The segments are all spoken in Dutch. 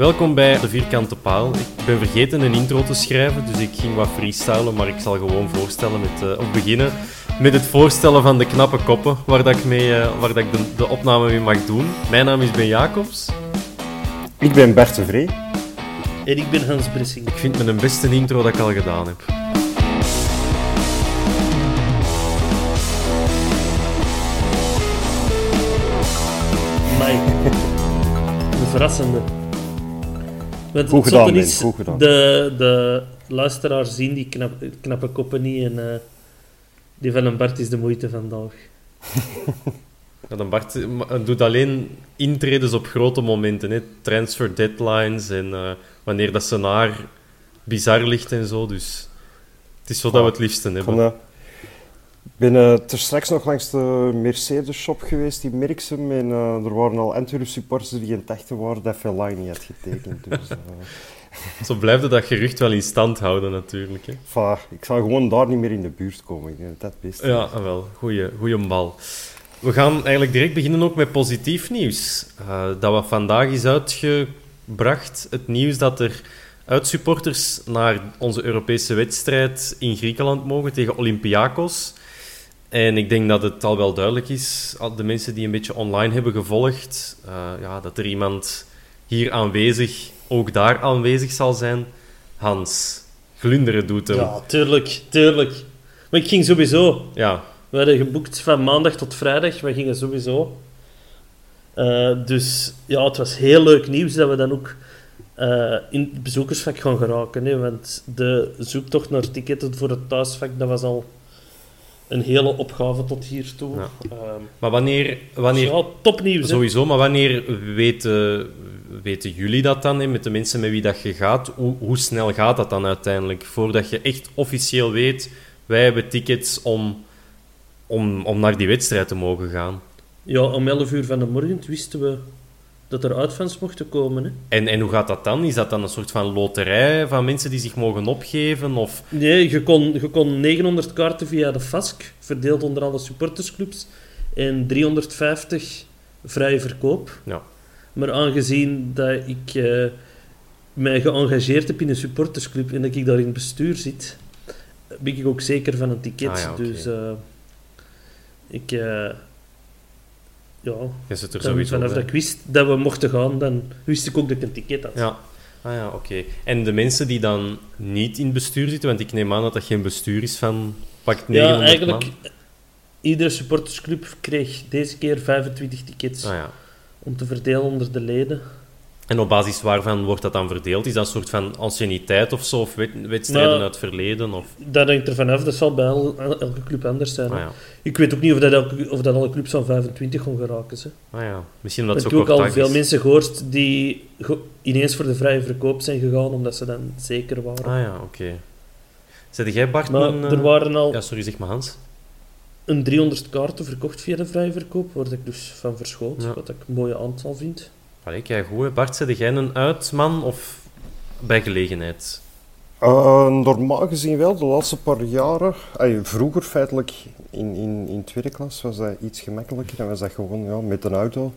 Welkom bij De Vierkante Paal. Ik ben vergeten een intro te schrijven, dus ik ging wat freestylen, maar ik zal gewoon voorstellen met, eh, of beginnen met het voorstellen van de knappe koppen waar, dat ik, mee, eh, waar dat ik de, de opname mee mag doen. Mijn naam is Ben Jacobs. Ik ben Bert de Vree. En ik ben Hans Bressing. Ik vind mijn beste intro dat ik al gedaan heb. Mike. Een verrassende. Want Goed gedaan, zotte Ben, is, goed gedaan. De, de luisteraars zien die knap, knappe koppen niet en eh, die van een Bart is de moeite vandaag. Ja, dan Bart eh, doet alleen intredens op grote momenten. Hè. Transfer deadlines en eh, wanneer dat scenaar bizar ligt en zo. Dus het is wat dat we het liefste hebben. Van, eh, ik ben eh, ter straks nog langs de Mercedes-shop geweest in Merksem. En eh, er waren al Antwerp supporters die in techten waren dat Fellaini had getekend. Dus, eh, Zo blijft dat gerucht wel in stand houden, natuurlijk. Hè. ik zal gewoon daar niet meer in de buurt komen. Ik denk dat beste Ja, is. ah, wel. Goeie, goeie bal. We gaan eigenlijk direct beginnen ook met positief nieuws. Dat wat vandaag is uitgebracht. Het nieuws dat er uitsupporters naar onze Europese wedstrijd in Griekenland mogen tegen Olympiakos. En ik denk dat het al wel duidelijk is, de mensen die een beetje online hebben gevolgd, eh, ja, dat er iemand hier aanwezig, ook daar aanwezig zal zijn. Hans, glunderen doet hem. Ja, tuurlijk, tuurlijk. Maar ik ging sowieso. ja. We hadden geboekt van maandag tot vrijdag. We gingen sowieso. Eh, dus ja, het was heel leuk nieuws dat we dan ook eh, in het bezoekersvak gaan geraken. Hè, want de zoektocht naar ticketten voor het thuisvak, dat was al een hele opgave tot hiertoe. Ja. Ehm, Maar wanneer, wanneer ja, topnieuws. Sowieso, maar wanneer weten, weten jullie dat dan, met de mensen met wie dat je gaat? Hoe, hoe snel gaat dat dan uiteindelijk? Voordat je echt officieel weet, wij hebben tickets om, om, om naar die wedstrijd te mogen gaan. Ja, om 11 uur van de morgen wisten we dat er uitfans mochten komen. Hè. En, en hoe gaat dat dan? Is dat dan een soort van loterij van mensen die zich mogen opgeven? Of... Nee, je kon, je kon 900 kaarten via de FASC, verdeeld onder alle supportersclubs, en 350 vrije verkoop. Ja. Maar aangezien dat ik eh, mij geëngageerd heb in een supportersclub en dat ik daar in het bestuur zit, ben ik ook zeker van een ticket. Ah ja. Dus eh, ik... eh, ja, er dan, sowieso vanaf bij. dat ik wist dat we mochten gaan, dan wist ik ook dat ik een ticket had. Ja. Ah ja, oké. En de mensen die dan niet in het bestuur zitten, want ik neem aan dat dat geen bestuur is van pakt 900 Ja, eigenlijk, man. iedere supportersclub kreeg deze keer 25 tickets. Ah ja. om te verdelen onder de leden. En op basis waarvan wordt dat dan verdeeld? Is dat een soort van anciëniteit of zo? Of wed- wedstrijden Nou, uit het verleden? Of... Dat hangt er vanaf, dat zal bij el- elke club anders zijn. Ah, ja. Ik weet ook niet of dat, elke, of dat alle clubs van 25 gaan geraken. Hè. Ah, ja. Misschien Ik zo heb ook al veel is. mensen gehoord die ineens voor de vrije verkoop zijn gegaan, omdat ze dan zeker waren. Ah ja, oké. Zet jij Bart maar een, eh, er waren al Ja, sorry, zeg maar Hans. een 300 kaarten verkocht via de vrije verkoop, waar ik dus van verschoot, Ja. wat ik een mooie aantal vind. Allee, kijk goed. Bart, zet jij een uitman of bij gelegenheid? Eh, normaal gezien wel, de laatste paar jaren. vroeger feitelijk in, in, in tweede klas was dat iets gemakkelijker. Dan was dat gewoon ja, met een auto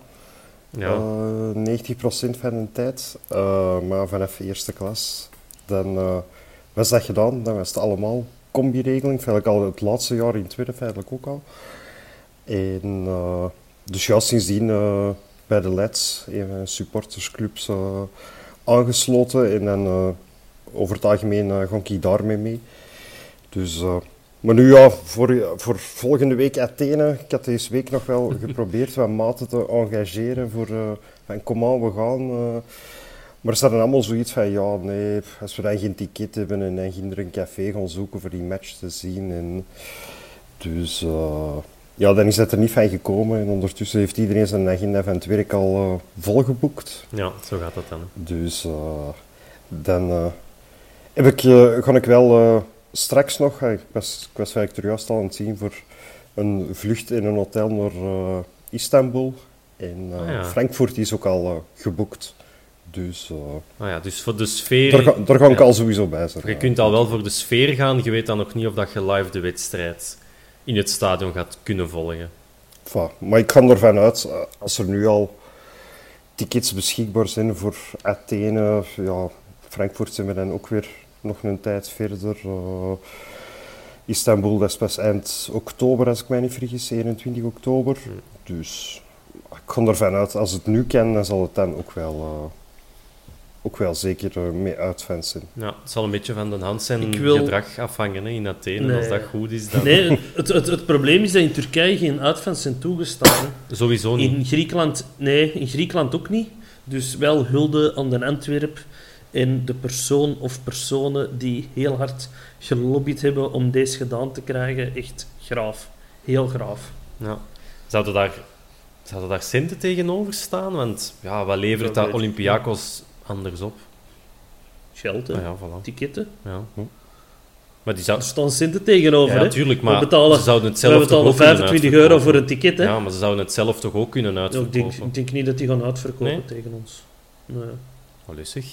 Ja. Eh, 90% van de tijd. Eh, maar vanaf eerste klas, dan eh, was dat gedaan. Dan was het allemaal combi-regeling. Feitelijk al het laatste jaar in tweede feitelijk ook al. En eh, dus ja, sindsdien eh, bij de Leds, een van de supportersclubs, eh, aangesloten. En dan eh, over het algemeen eh ga ik daarmee mee. Dus, eh, maar nu ja, voor, voor volgende week Athene. Ik had deze week nog wel geprobeerd wat maten te engageren voor eh, van kom aan, we gaan. eh. maar ze hadden allemaal zoiets van ja, nee, als we dan geen ticket hebben en dan er een café gaan zoeken voor die match te zien. En, dus eh, ja, dan is het er niet van gekomen. En ondertussen heeft iedereen zijn agenda van het werk al eh, volgeboekt. ja, zo gaat dat dan. Dus eh, dan eh, heb ik, ga ik wel straks nog, ik was, ik was eigenlijk er juist al aan het zien voor een vlucht in een hotel naar Istanbul. En Ah, ja. Frankfurt is ook al geboekt. Dus Ah ja, dus voor de sfeer... daar, ga, daar ga ik ja. al sowieso bij zijn. Je kunt al wel voor de sfeer gaan, je weet dan nog niet of dat je live de wedstrijd in het stadion gaat kunnen volgen. Maar ik ga ervan uit, als er nu al tickets beschikbaar zijn voor Athene, ja, Frankfurt zijn we dan ook weer nog een tijd verder. eh, Istanbul, dat is pas eind oktober, als ik mij niet vergis, 21 oktober. Dus ik ga ervan uit, als het nu kan, dan zal het dan ook wel, eh, ook wel zeker eh, mee uitfans zijn. Ja, het zal een beetje van de hand zijn wil- gedrag afhangen hè, in Athene. Nee. Als dat goed is, dan Nee, het, het, het probleem is dat in Turkije geen uitfans zijn toegestaan. hè. sowieso niet. In Griekenland, nee, in Griekenland ook niet. Dus wel hulde aan de Antwerp en de persoon of personen die heel hard gelobbyd hebben om deze gedaan te krijgen. Echt graaf. Heel graaf. Ja. Zouden, daar, zouden daar centen tegenover staan? Want ja, wat levert Dat Olympiakos anders op? Geld, hè. Ah ja, voilà. Ticketten. Ja. Maar die zou... Er staan centen tegenover, Ja, hè. natuurlijk, maar betalen, ze zouden het zelf toch ook kunnen 25 euro uitverkopen. voor een ticket, hè. Ja, maar ze zouden het zelf toch ook kunnen Ja, ik, denk, uitverkopen? ik denk niet dat die gaan uitverkopen Nee? tegen ons. Nee. Lustig.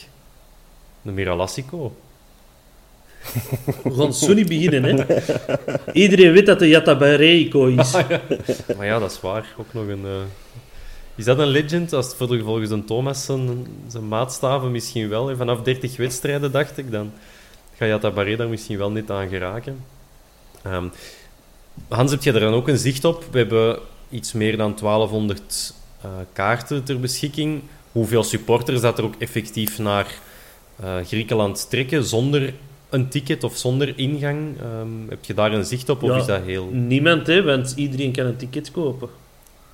De Miralassico. We gaan niet beginnen, hè. Iedereen weet dat de Yatabareiko is. Maar ja, dat is waar. Ook nog een... eh, Is dat een legend? Als het volgens een Thomas zijn, zijn maatstaven misschien wel. Vanaf 30 wedstrijden, dacht ik, dan ga je dat Barré daar misschien wel niet aan geraken. Ehm, Hans, heb je er dan ook een zicht op? We hebben iets meer dan 1200 eh, kaarten ter beschikking. Hoeveel supporters dat er ook effectief naar eh, Griekenland trekken zonder een ticket of zonder ingang? Ehm, heb je daar een zicht op? Of Ja. is dat heel... Niemand, hè, want iedereen kan een ticket kopen.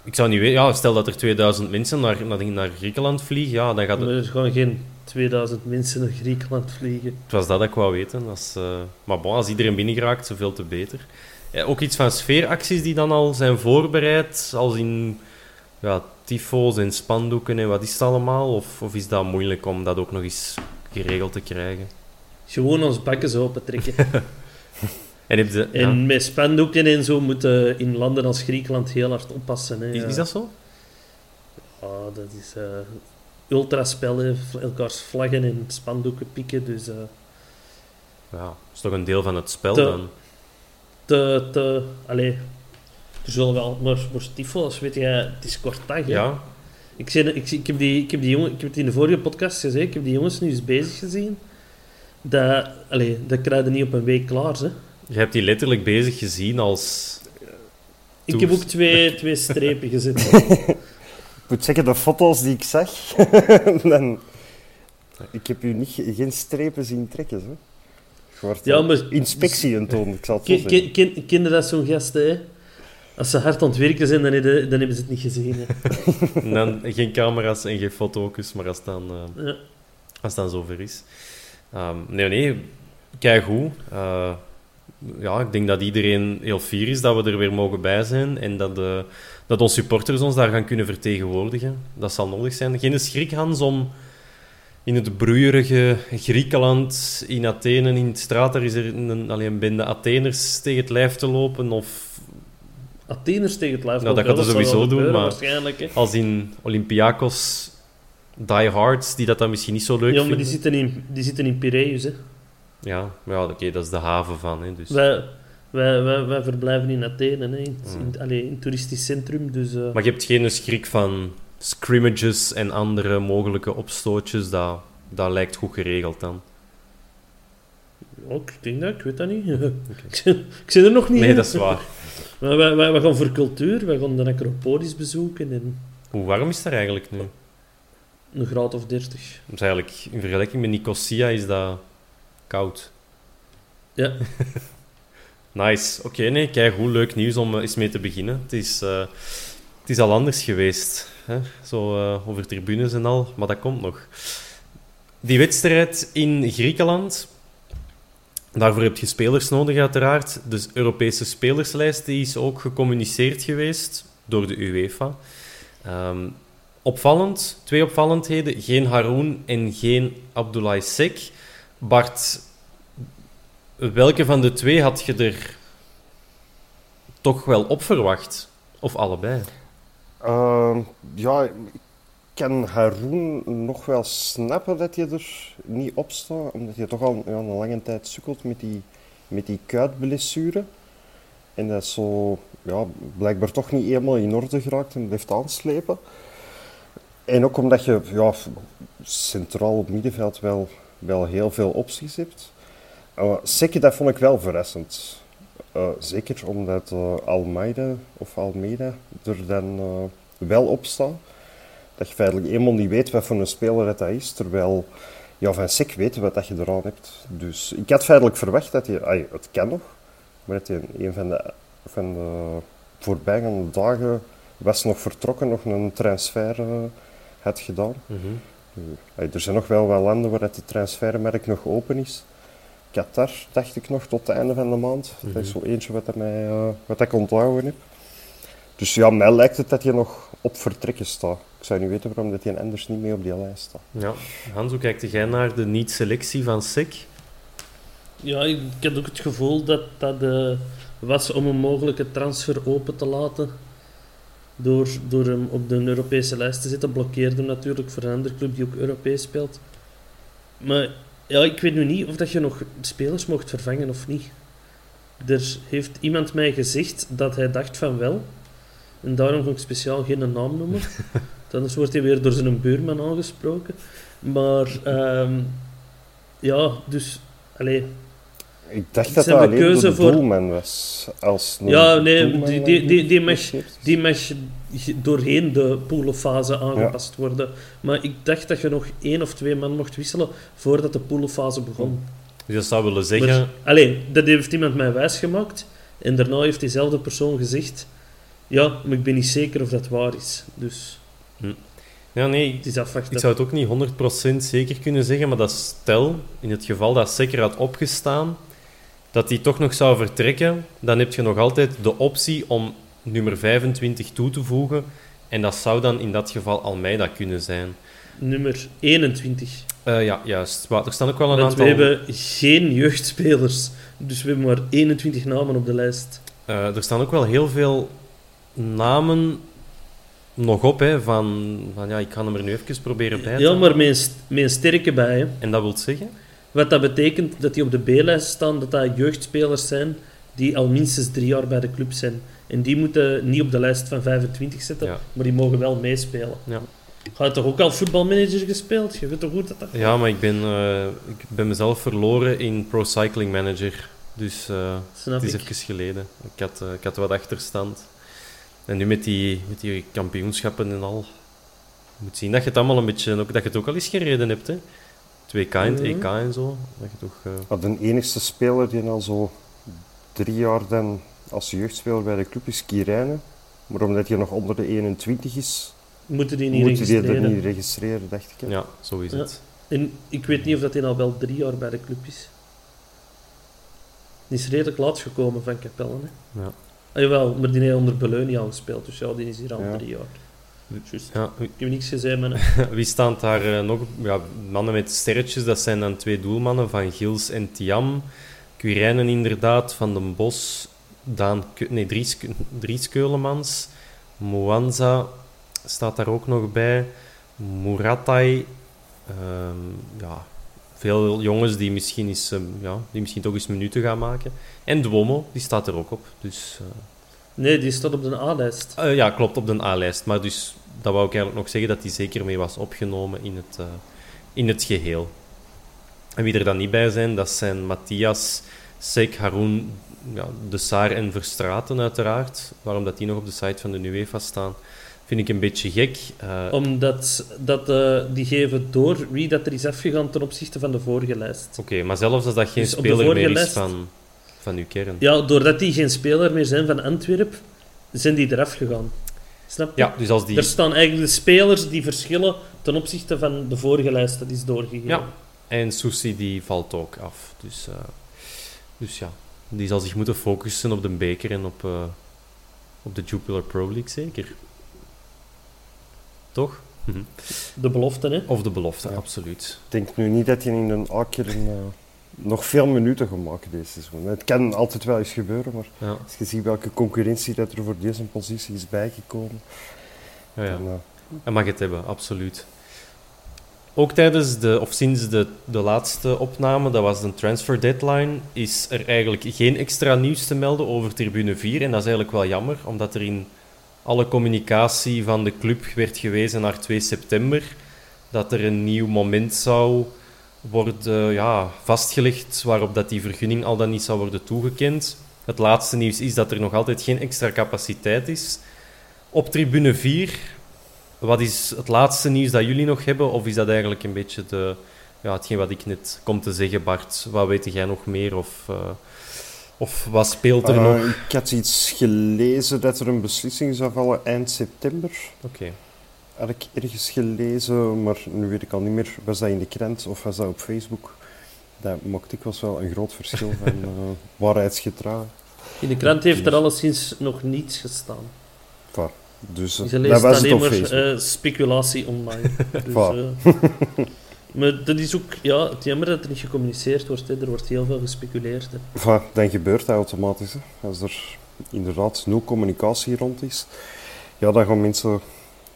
Ik zou niet weten, ja, stel dat er 2000 mensen naar, naar, naar Griekenland vliegen, ja, dan gaat Maar er gaan geen 2000 mensen naar Griekenland vliegen. Het was dat dat ik wou weten. Als, eh, maar bon, als iedereen binnengeraakt, zoveel te beter. Ja, ook iets van sfeeracties die dan al zijn voorbereid, als in ja, tyfo's en spandoeken en wat is het allemaal? Of, of is dat moeilijk om dat ook nog eens geregeld te krijgen? Gewoon ons bakken open trekken. En heb je, ja, En met spandoeken en zo moeten in landen als Griekenland heel hard oppassen. Hè. is, is dat zo? Ah, dat is eh ultraspellen, elkaars vlaggen en spandoeken pikken. Dus eh, Ja, dat is toch een deel van het spel dan? te, te... Allee, er zullen wel... Maar voor tyfos, weet je, het is kort dag, hè. Ja, Ik, zei, ik, ik, heb die, ik, heb die jongen, ik heb het in de vorige podcast gezegd, ik heb die jongens nu eens bezig gezien. Dat, allee, dat krijg je niet op een week klaar, hè. Je hebt die letterlijk bezig gezien als... Ik heb ook twee, twee strepen gezet. Ik moet zeggen, de foto's die ik zag, dan... Ik heb u niet, geen strepen zien trekken. Wordt Ja, maar- inspectie aan toon, ik zal het zo Ken, zeggen. ken, ken, ken je dat zo'n gasten, hè? Als ze hard aan het werken zijn, dan, hebben- dan hebben ze het niet gezien. Hè. En dan geen camera's en geen foto's, maar als het dan, eh, Ja. als het dan zover is. Ehm, nee, nee, kijk goed. Eh, ja, ik denk dat iedereen heel fier is dat we er weer mogen bij zijn en dat, de, dat onze supporters ons daar gaan kunnen vertegenwoordigen. Dat zal nodig zijn. Geen schrik, Hans, om in het broeierige Griekenland, in Athene, in de straat, daar is er een, alleen een bende Atheners tegen het lijf te lopen, of Atheners tegen het lijf. Nou, dat lopen, gaat er zal wel sowieso doen, maar- als in Olympiakos diehards, die dat dan misschien niet zo leuk Ja, maar vinden. die zitten in, die zitten in Piraeus, hè. Ja, ja oké, dat is de haven van. Hè, dus. Wij, wij, wij, wij verblijven in Athene, hè. In, Hmm. in, allee, in het toeristisch centrum, dus... eh, Maar je hebt geen schrik van scrimmages en andere mogelijke opstootjes, dat, dat lijkt goed geregeld dan. Ja, ik denk dat, ik weet dat niet. ik, zit- ik zit er nog niet Nee, in. dat is waar. Maar wij, wij, wij gaan voor cultuur, wij gaan de Acropolis bezoeken in Hoe warm is er eigenlijk nu? een graad of 30. Dus eigenlijk, in vergelijking met Nicosia is dat koud. Ja, Nice. Oké, nee, kijk, goed leuk nieuws om eh, eens mee te beginnen. Het is, eh, het is al anders geweest. Hè? Zo eh, over tribunes en al, maar dat komt nog. Die wedstrijd in Griekenland, daarvoor heb je spelers nodig uiteraard. De Europese spelerslijst die is ook gecommuniceerd geweest door de UEFA. Ehm, opvallend, twee opvallendheden. Geen Haroun en geen Abdoulaye Sek. Bart, welke van de twee had je er toch wel op verwacht? Of allebei? Ehm, ja, ik kan Haroon nog wel snappen dat je er niet op staat, omdat je toch al ja, een lange tijd sukkelt met die, met die kuitblessure. En dat is zo ja, blijkbaar toch niet helemaal in orde geraakt en blijft aanslepen. En ook omdat je ja, centraal op middenveld wel, wel heel veel opties hebt. Uh, dat vond ik wel verrassend. Uh, zeker omdat uh, Almeida of Almeida er dan wel op staat. Dat je feitelijk eenmaal niet weet wat voor een speler dat, is. Terwijl ja, van Sek weten wat dat je eraan hebt. Dus ik had feitelijk verwacht dat je, ay, het kan nog, maar dat je een van de, van de voorbijgaande dagen was nog vertrokken, nog een transfer had gedaan. Mhm. Er zijn nog wel wat landen waar de transfermarkt nog open is. Qatar, dacht ik nog, tot het einde van de maand. Mhm. Dat is zo eentje wat, mij, uh, wat ik onthouden heb. Dus ja, mij lijkt het dat je nog op vertrekken staat. Ik zou niet weten waarom dat je anders niet mee op die lijst staat. Ja. Hans, hoe kijkt jij naar de niet-selectie van Sek? ja ik had ook het gevoel dat dat uh, was om een mogelijke transfer open te laten. Door, door hem op de Europese lijst te zetten. Blokkeerde hem natuurlijk voor een andere club die ook Europees speelt. Maar ja, ik weet nu niet of dat je nog spelers mocht vervangen of niet. Er heeft iemand mij gezegd dat hij dacht van wel. En daarom ga ik speciaal geen naam noemen. Anders wordt hij weer door zijn buurman aangesproken. Maar um, ja, dus... Allez, ik dacht dat dat alleen door de voor... doelman was. Als ja, nee, die, die, die, die, mag, die mag doorheen de poolfase aangepast ja. worden. Maar ik dacht dat je nog één of twee man mocht wisselen voordat de poolfase begon. Dus dat zou willen zeggen... Maar, alleen, dat heeft iemand mij wijsgemaakt. En daarna heeft diezelfde persoon gezegd... Ja, maar ik ben niet zeker of dat waar is. Dus... Hm. Ja, nee, afwachten. ik zou het ook niet 100% zeker kunnen zeggen, maar dat stel, in het geval dat zeker had opgestaan, dat hij toch nog zou vertrekken, dan heb je nog altijd de optie om nummer 25 toe te voegen. En dat zou dan in dat geval Almeida kunnen zijn. Nummer 21. Uh, ja, juist. Maar er staan ook wel een Want aantal... we hebben geen jeugdspelers. Dus we hebben maar 21 namen op de lijst. Uh, er staan ook wel heel veel namen nog op, hè, van, van ja, ik ga hem er nu even proberen bij te Ja, maar met een, met een sterke bij. Hè. En dat wil zeggen? Wat dat betekent dat die op de B-lijst staan, dat dat jeugdspelers zijn die al minstens drie jaar bij de club zijn. En die moeten niet op de lijst van 25 zitten, ja. maar die mogen wel meespelen. Ja. Je toch ook al voetbalmanager gespeeld? Je weet toch goed dat dat... Ja, maar ik ben, uh, ik ben mezelf verloren in Pro Cycling Manager. Dus uh, het is ik. even geleden. Ik had, uh, ik had wat achterstand. En nu met die, met die kampioenschappen en al. Je moet zien dat je het allemaal een beetje... Ook, dat je het ook al eens gereden hebt, hè. 2K en het EK en zo. Dat je toch, uh... De enigste speler die al zo drie jaar dan als jeugdspeler bij de club is Kirijnen. Maar omdat je nog onder de 21 is, moeten die niet moet registreren. die er niet registreren, dacht ik. Hè? Ja, zo is Ja. het. En ik weet niet of dat hij al wel drie jaar bij de club is. Die is redelijk laat gekomen van Capelle. Hè? Ja. Ah, jawel, maar die heeft onder Beleunia gespeeld, dus ja, die is hier al Ja. drie jaar. Ja, Ik heb niks gezegd, man. Wie staan daar eh, nog? Ja, mannen met sterretjes, dat zijn dan twee doelmannen van Gils en Tiam. Quirijnen inderdaad, Van den Bos, Daan, nee, Dries, Dries Keulemans. Moanza staat daar ook nog bij. Muratai. Ehm, ja, veel jongens die misschien, eens, ehm, ja, die misschien toch eens minuten gaan maken. En Duomo, die staat er ook op. Dus eh, Nee, die staat op de A-lijst. Eh, ja, klopt, op de A-lijst. Maar dus, dat wou ik eigenlijk nog zeggen, dat die zeker mee was opgenomen in het, eh, in het geheel. En wie er dan niet bij zijn, dat zijn Matthias, Sek, Haroun, ja, De Saar en Verstraten uiteraard. Waarom dat die nog op de site van de UEFA staan, vind ik een beetje gek. Eh, Omdat dat, die geven door wie dat er is afgegaan ten opzichte van de vorige lijst. Oké, maar zelfs als dat geen Dus speler meer is lijst- van, van uw kern. Ja, doordat die geen speler meer zijn van Antwerp, zijn die eraf gegaan. Snap je? Ja, dus als die... Er staan eigenlijk de spelers die verschillen ten opzichte van de vorige lijst dat is doorgegeven. Ja, en Susi die valt ook af. Dus, eh, dus ja, die zal zich moeten focussen op de beker en op, eh, op de Jupiler Pro League zeker. Toch? Mhm. De belofte, hè? Of de belofte, Ja. absoluut. Ik denk nu niet dat hij in een A-keer eh, nog veel minuten maken deze seizoen. Het kan altijd wel eens gebeuren, maar Ja, als je ziet welke concurrentie dat er voor deze positie is bijgekomen, ja, ja. dan, eh, Hij mag het hebben, absoluut. Ook tijdens de, of sinds de, de laatste opname, dat was de transfer deadline, is er eigenlijk geen extra nieuws te melden over Tribune 4. En dat is eigenlijk wel jammer, omdat er in alle communicatie van de club werd gewezen naar 2 september. Dat er een nieuw moment zou worden ja, vastgelegd waarop dat die vergunning al dan niet zou worden toegekend. Het laatste nieuws is dat er nog altijd geen extra capaciteit is. Op tribune 4, wat is het laatste nieuws dat jullie nog hebben? Of is dat eigenlijk een beetje de, ja, hetgeen wat ik net kom te zeggen, Bart? Wat weet jij nog meer? Of, eh, of wat speelt er eh, nog? Ik had iets gelezen dat er een beslissing zou vallen eind september. Oké. Had ik ergens gelezen, maar nu weet ik al niet meer. Was dat in de krant of was dat op Facebook? Dat maakt ik was wel een groot verschil van uh, waarheidsgetrouw. In de krant heeft er alleszins nog niets gestaan. Enfin, dus eh, dat leest was alleen maar eh, speculatie online. Dus, eh, maar dat is ook ja, het jammer dat er niet gecommuniceerd wordt. Hè. Er wordt heel veel gespeculeerd. Hè. Dan gebeurt dat automatisch. Hè. Als er inderdaad nul communicatie rond is, ja, dan gaan mensen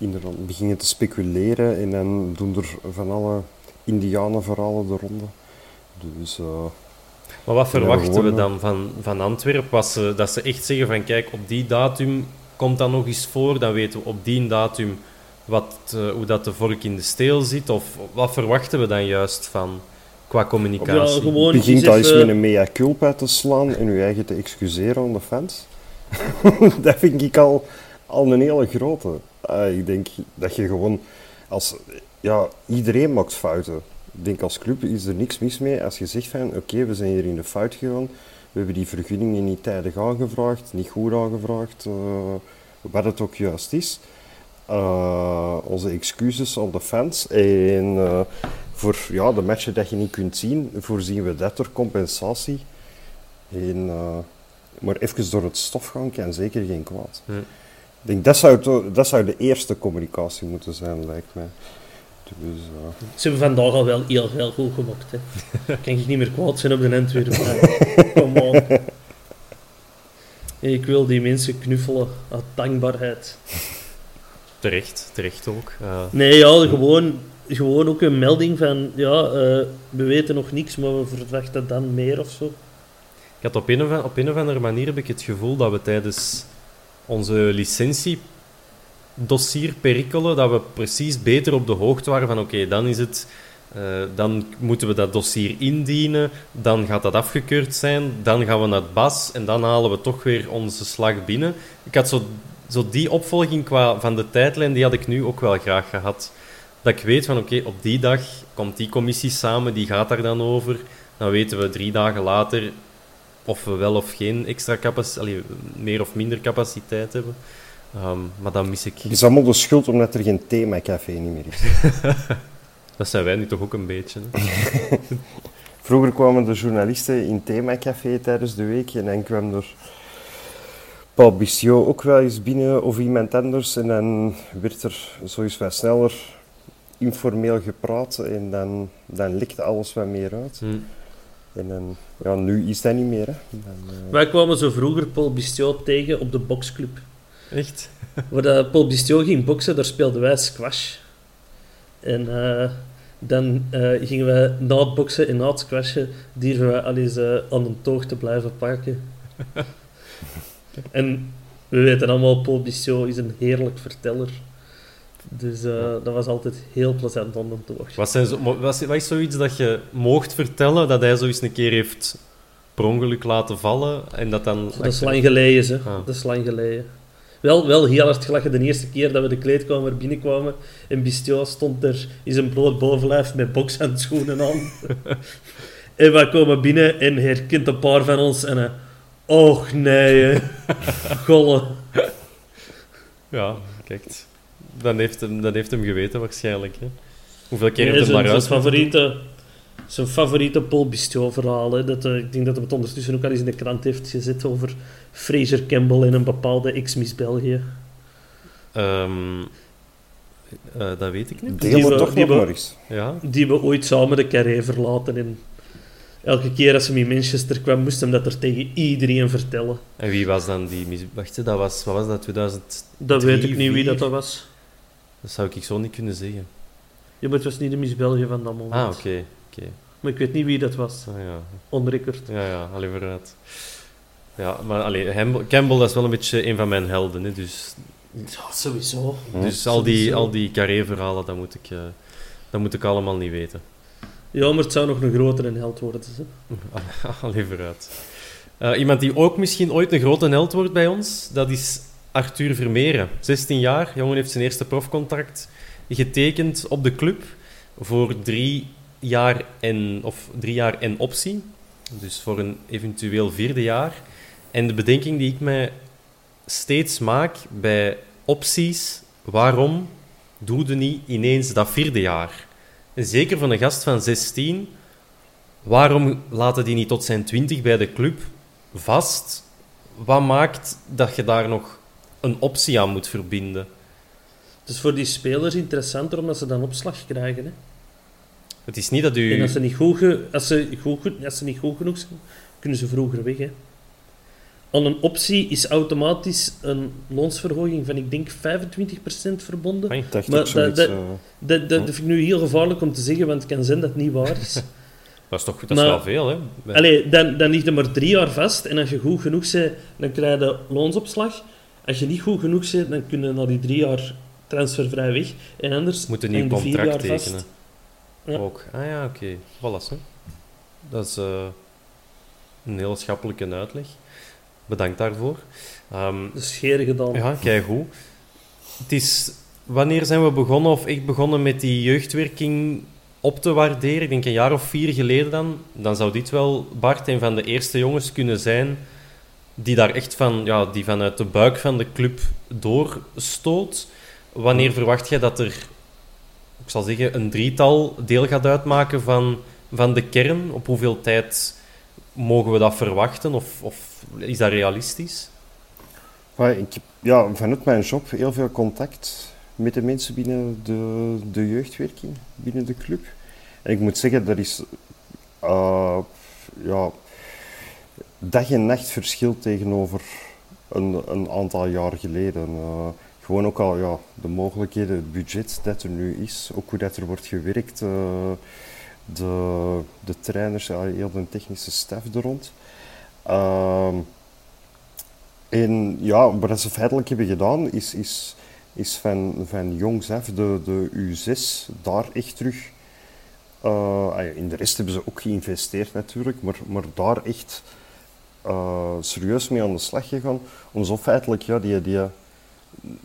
inderdaad beginnen te speculeren en dan doen er van alle indianenverhalen de ronde. Dus eh, Maar wat verwachten we dan van, van Antwerpen? Was ze, dat ze echt zeggen van kijk, op die datum komt dat nog eens voor, dan weten we op die datum wat, eh, hoe dat de vork in de steel zit? Of wat verwachten we dan juist van qua Ja, communicatie? gewoon begint eens dat eens met een mea culpa te slaan en je eigen te excuseren aan de fans. dat vind ik al, al een hele grote. Ah, ik denk dat je gewoon als... Ja, iedereen maakt fouten. Ik denk als club is er niks mis mee als je zegt van oké, we zijn hier in de fout gegaan. We hebben die vergunningen niet tijdig aangevraagd, niet goed aangevraagd, eh, wat het ook juist is. Eh, onze excuses aan de fans. En eh, voor ja, de matchen dat je niet kunt zien, voorzien we dat er compensatie. En, maar even door het stof gaan kan zeker geen kwaad. Ik denk, dat zou, dat zou de eerste communicatie moeten zijn, lijkt mij. Dus, eh, Ze hebben vandaag al wel heel veel goed gemaakt. Hè. kan ik niet meer kwaad zijn op de Antwerpen. Come on. Ik wil die mensen knuffelen uit dankbaarheid. Terecht, terecht ook. Eh, Nee, ja, gewoon, gewoon ook een melding van, ja, eh, we weten nog niks, maar we verwachten dan meer of zo. Ik had op een, of, op een of andere manier heb ik het gevoel dat we tijdens onze licentiedossier perikelen, dat we precies beter op de hoogte waren van oké, dan is het... eh, dan moeten we dat dossier indienen, dan gaat dat afgekeurd zijn, dan gaan we naar het BAS en dan halen we toch weer onze slag binnen. Ik had zo, zo die opvolging qua, van de tijdlijn, die had ik nu ook wel graag gehad. Dat ik weet van oké, op die dag komt die commissie samen, die gaat daar dan over. Dan weten we drie dagen later of we wel of geen extra capaciteit, meer of minder capaciteit hebben. Ehm, maar dan mis ik. het is allemaal de schuld omdat er geen themacafé niet meer is. Dat zijn wij nu toch ook een beetje. Vroeger kwamen de journalisten in themacafé tijdens de week en dan kwam er Paul Bissiot ook wel eens binnen of iemand anders en dan werd er zo eens wat sneller informeel gepraat en dan, dan alles wat meer uit. Hm. En dan, ja, nu is dat niet meer. Hè. Dan, eh, Wij kwamen zo vroeger Paul Bistiot tegen op de boxclub. Echt? Waar dat Paul Bistiot ging boksen, daar speelden wij squash. En eh, dan eh, gingen wij na het boksen en na het squashen, dierven wij al eens aan een toog te blijven pakken. en we weten allemaal, Paul Bissot is een heerlijk verteller. Dus eh, dat was altijd heel plezant om hem te wachten. Wat, zijn zo, wat, is, zoiets dat je moogt vertellen dat hij zo eens een keer heeft per ongeluk laten vallen en dat dan... Dat is lang geleden, hè. Ah. Dat is lang geleden. Wel, wel heel hard gelachen de eerste keer dat we de kleedkamer binnenkwamen. En Bistio stond er in zijn bloot bovenlijf met bokshandschoenen aan. en wij komen binnen en herkent een paar van ons en hij... Och nee, hè. Golle. Ja, kijk. Dan heeft, hem, dan heeft hem geweten waarschijnlijk. Hè. Hoeveel keer Nee, heeft hem naar zijn huis favoriete, zijn favoriete Paul Bistio verhaal. Hè. Dat, eh, ik denk dat hij het ondertussen ook al eens in de krant heeft gezet over Fraser Campbell en een bepaalde ex-Miss België. Ehm, eh, dat weet ik niet. Deel Die het we- toch die nog we- maar eens. Ja, die we ooit samen de carré verlaten. En elke keer als hij in Manchester kwam, moest hem dat er tegen iedereen vertellen. en wie was dan die... mis- Wacht, dat was... Wat was dat? 2000... Dat weet ik niet wie dat, dat was. Dat zou ik zo niet kunnen zeggen. Ja, maar het was niet de Miss België van dat moment. Ah, oké. oké. Maar ik weet niet wie dat was. Ah, ja. Ja, ja, alleen vooruit. Ja, maar allee, Hem- Campbell dat is wel een beetje een van mijn helden. Hè, dus Ja, sowieso. dus al die, Sowieso. al die carré-verhalen, dat moet, ik, eh, dat moet ik allemaal niet weten. Ja, maar het zou nog een grotere held worden. Hè. Allee, vooruit. Eh, iemand die ook misschien ooit een grote held wordt bij ons, dat is Arthur Vermeeren. 16 jaar, jongen heeft zijn eerste profcontract getekend op de club voor drie jaar en, of drie jaar en optie. Dus voor een eventueel vierde jaar. En de bedenking die ik mij steeds maak bij opties, waarom doe je niet ineens dat vierde jaar? Zeker van een gast van 16, waarom laten die niet tot zijn 20 bij de club vast? Wat maakt dat je daar nog een optie aan moet verbinden? Het is voor die spelers interessanter omdat ze dan opslag krijgen. Hè. Het is niet dat u... En als ze, niet goed ge- als, ze goed, als ze niet goed genoeg zijn, kunnen ze vroeger weg. Hè. Aan een optie is automatisch een loonsverhoging van, ik denk, 25% verbonden. Ik dacht Maar dat- eh, Dat, dat, dat vind ik nu heel gevaarlijk om te zeggen, want het kan zijn dat het niet waar is. Dat is toch dat is Maar- wel veel, hè? Allee, dan, dan ligt er maar drie jaar vast en als je goed genoeg bent, dan krijg je loonsopslag. Als je niet goed genoeg bent, dan kun je na die drie jaar transfervrij weg. En anders Moet een nieuw contract tekenen. Ja. Ook. Ah ja, oké. Voilà, hè. Dat is eh, een heel schappelijke uitleg. Bedankt daarvoor. Ehm, Dat is scheer gedaan. ja, kijk goed. Het is... Wanneer zijn we begonnen, of echt begonnen met die jeugdwerking op te waarderen? Ik denk een jaar of vier geleden dan. Dan zou dit wel, Bart, een van de eerste jongens kunnen zijn die daar echt van, ja, die vanuit de buik van de club doorstoot. Wanneer verwacht jij dat er, ik zal zeggen, een drietal deel gaat uitmaken van, van de kern? Op hoeveel tijd mogen we dat verwachten? Of, of is dat realistisch? Maar ik heb ja, vanuit mijn job heel veel contact met de mensen binnen de, de jeugdwerking, binnen de club. En ik moet zeggen, er is eh, ja, dag en nacht verschil tegenover een, een aantal jaar geleden. Eh, gewoon ook al ja, de mogelijkheden, het budget dat er nu is, ook hoe dat er wordt gewerkt, eh, de, de trainers, ja, heel de technische staf er rond. Ehm, en ja, wat ze feitelijk hebben gedaan, is, is, is van, van jongs af de, de U6 daar echt terug. eh, ah in de rest hebben ze ook geïnvesteerd natuurlijk, maar, maar daar echt eh, serieus mee aan de slag gegaan. Om zo feitelijk ja, die, die,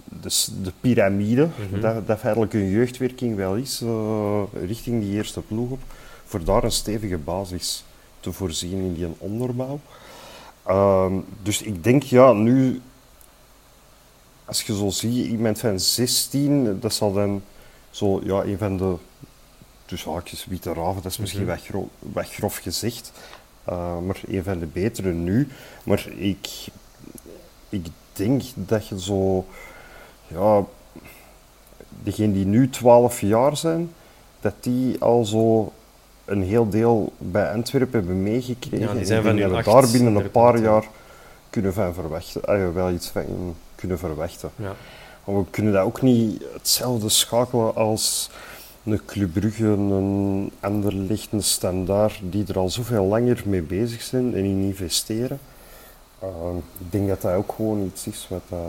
dus de piramide, dat, dat feitelijk een jeugdwerking wel is, eh, richting die eerste ploeg op, voor daar een stevige basis te voorzien in die onderbouw. Ehm, dus ik denk, ja, nu, als je zo ziet, iemand van 16, dat zal dan zo, ja, een van de, tussen haakjes, witte raven, dat is misschien wat, gro- wat grof gezegd, eh, maar een van de betere nu. Maar ik, ik denk dat je zo, ja, degenen die nu 12 jaar zijn, dat die al zo een heel deel bij Antwerpen hebben meegekregen. Ja, die En zijn van we acht, daar binnen een paar jaar kunnen van verwachten. Ah, ja, wel iets van kunnen verwachten. Ja. Maar we kunnen dat ook niet hetzelfde schakelen als een Club Brugge, een Anderlecht, een Standaard, die er al zoveel langer mee bezig zijn en in investeren. Ehm, ik denk dat dat ook gewoon iets is wat, uh,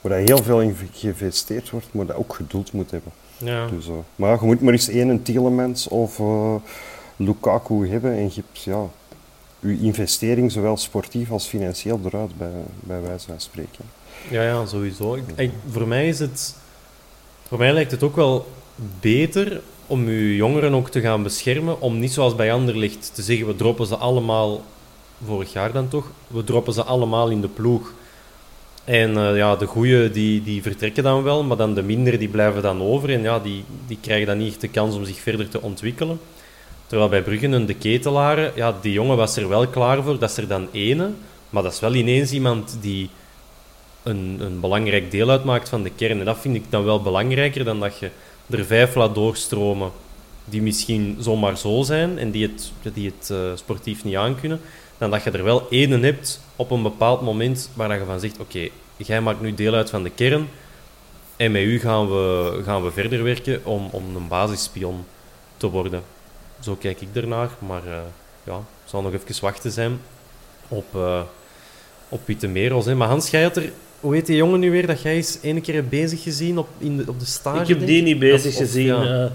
waar heel veel in geïnvesteerd wordt, maar dat ook geduld moet hebben. Ja. Dus, uh, maar je moet maar eens één een Tielemans of uh, Lukaku hebben en je hebt ja, je investering zowel sportief als financieel eruit bij, bij wijze van spreken. Ja, ja, sowieso. Ik, ik, voor mij is het... Voor mij lijkt het ook wel beter om je jongeren ook te gaan beschermen, om niet zoals bij Anderlicht te zeggen, we droppen ze allemaal, vorig jaar dan toch, we droppen ze allemaal in de ploeg. En uh, ja, de goeie die, die vertrekken dan wel, maar dan de mindere die blijven dan over en ja, die, die krijgen dan niet de kans om zich verder te ontwikkelen. Terwijl bij Bruggen en de ketelaren, ja, die jongen was er wel klaar voor, dat is er dan ene, maar dat is wel ineens iemand die een, een belangrijk deel uitmaakt van de kern. En dat vind ik dan wel belangrijker dan dat je er vijf laat doorstromen die misschien zomaar zo zijn en die het, die het uh, sportief niet aankunnen, dan dat je er wel één hebt op een bepaald moment waar je van zegt, oké, jij maakt nu deel uit van de kern en met u gaan we, gaan we verder werken om, om een basisspion te worden. Zo kijk ik ernaar, maar uh, ja, zal nog even wachten zijn op, uh, op Pieter Hè. Maar Hans, jij had er hoe heet die jongen nu weer dat jij eens ene keer hebt bezig gezien op, in de, op de stage? Ik heb die niet bezig of, gezien. Ja. Uh,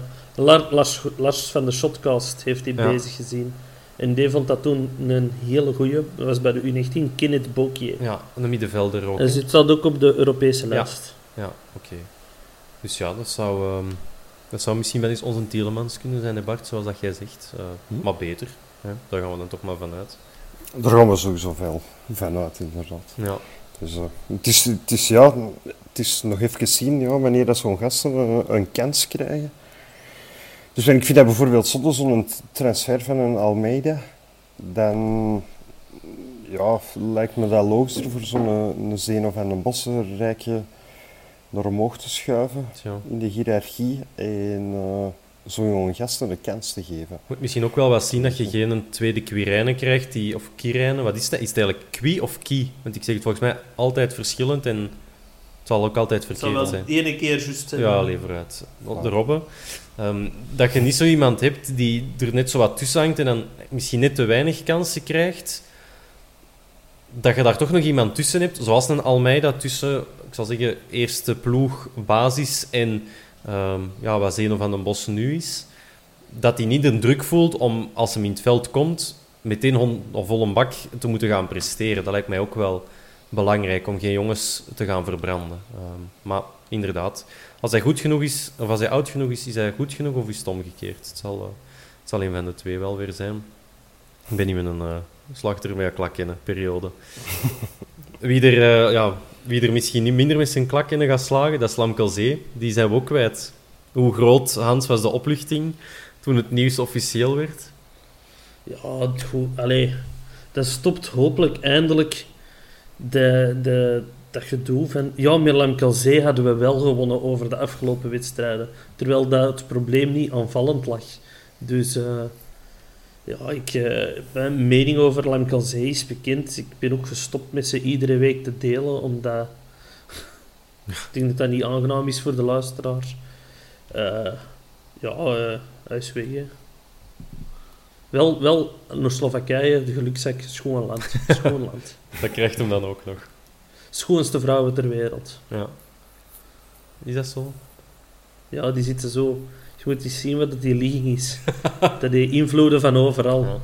Lars, Lars, van de Shotcast heeft die ja. bezig gezien. En die vond dat toen een hele goeie. Dat was bij de U19, Kenneth Bokier. Ja, een middenvelder ook. En zit dat ook op de Europese lijst. Ja, ja oké. Okay. Dus ja, dat zou, um, dat zou misschien wel eens onze Tielemans kunnen zijn, hè Bart, zoals dat jij zegt. Uh, hm? Maar beter. Hè? Daar gaan we dan toch maar vanuit. Daar gaan we sowieso veel vanuit, inderdaad. Ja. Dus, uh, het, is, het, is, ja, het is nog even zien ja, wanneer dat zo'n gasten een, een, kans krijgen. Dus ik vind dat bijvoorbeeld zonde zo'n transfer van een Almeida, dan ja, lijkt me dat logischer voor zo'n een Zeen of een Bossenrijkje naar omhoog te schuiven in de hiërarchie en uh, zo'n jonge gasten een kans te geven. Moet misschien ook wel wat zien dat je geen een tweede Quirijnen krijgt, die, of Kirijnen, wat is dat? Is het eigenlijk Qui of Ki? Want ik zeg het volgens mij altijd verschillend en het zal ook altijd verkeerd zijn. Het zal wel de ene keer juist zijn. Ja, lever uit. De Robben. Um, dat je niet zo iemand hebt die er net zo wat tussen hangt en dan misschien net te weinig kansen krijgt. Dat je daar toch nog iemand tussen hebt, zoals een Almeida tussen, ik zal zeggen, eerste ploeg, basis en um, ja, wat Zeno van den Bos nu is, dat hij niet de druk voelt om, als hij in het veld komt, meteen hon, of vol een bak te moeten gaan presteren. Dat lijkt mij ook wel belangrijk, om geen jongens te gaan verbranden. Um, maar inderdaad, als hij goed genoeg is, of als hij oud genoeg is, is hij goed genoeg of is het omgekeerd? Het zal, uh, het zal een van de twee wel weer zijn. Ik ben niet met een uh, slachter met klak in periode. Wie er, uh, ja, wie er misschien niet minder met zijn klak in gaat slagen, dat is Lamkelzee. Die zijn we ook kwijt. Hoe groot, Hans, was de opluchting toen het nieuws officieel werd? Ja. Allee, dat stopt hopelijk eindelijk de, de, dat gedoe van... Ja, met Lamkelzee hadden we wel gewonnen over de afgelopen wedstrijden. Terwijl dat het probleem niet aanvallend lag. Dus... Uh, ja, ik, uh, mijn mening over Lamkelzee is bekend. Ik ben ook gestopt met ze iedere week te delen, omdat ik denk dat dat niet aangenaam is voor de luisteraar. Uh, ja, uh, weg. Hè. Wel, wel naar Slowakije, de gelukzak, schoon land. Schoon land. dat krijgt hem dan ook nog. Schoonste vrouwen ter wereld. Ja. Is dat zo? Ja, die zitten zo moet eens zien wat die ligging is. dat die invloeden van overal. Ja.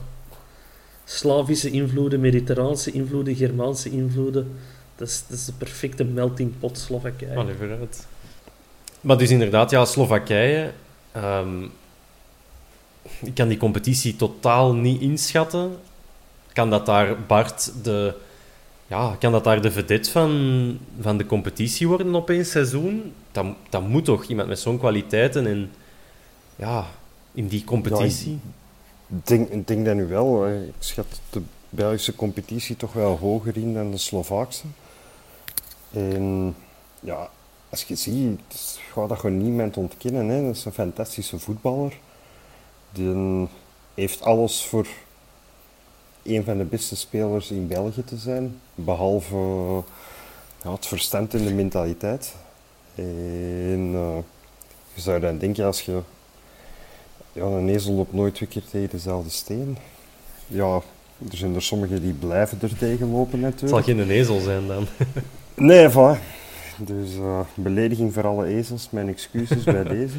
Slavische invloeden, Mediterraanse invloeden, Germaanse invloeden. Dat is, dat is de perfecte melting pot Slowakije. Allee, vooruit. Maar dus inderdaad, ja, Slowakije... Um, ik kan die competitie totaal niet inschatten. Kan dat daar Bart de... Ja, kan dat daar de vedette van, van de competitie worden op één seizoen? Dat, dat moet toch iemand met zo'n kwaliteiten en ja, in die competitie? Ik denk, ik dat nu wel. Ik schat de Belgische competitie toch wel hoger in dan de Slovaakse. En ja, als je ziet, het gaat dat gewoon niemand ontkennen. Hè. Dat is een fantastische voetballer. Die heeft alles voor een van de beste spelers in België te zijn. Behalve ja, het verstand en de mentaliteit. En uh, je zou dan denken, als je ja, een ezel loopt nooit twee keer tegen dezelfde steen. Ja, Er zijn er sommigen die blijven er tegenlopen Het natuurlijk. zal geen ezel zijn dan. Nee, voilà. Dus eh, belediging voor alle ezels, mijn excuses bij deze.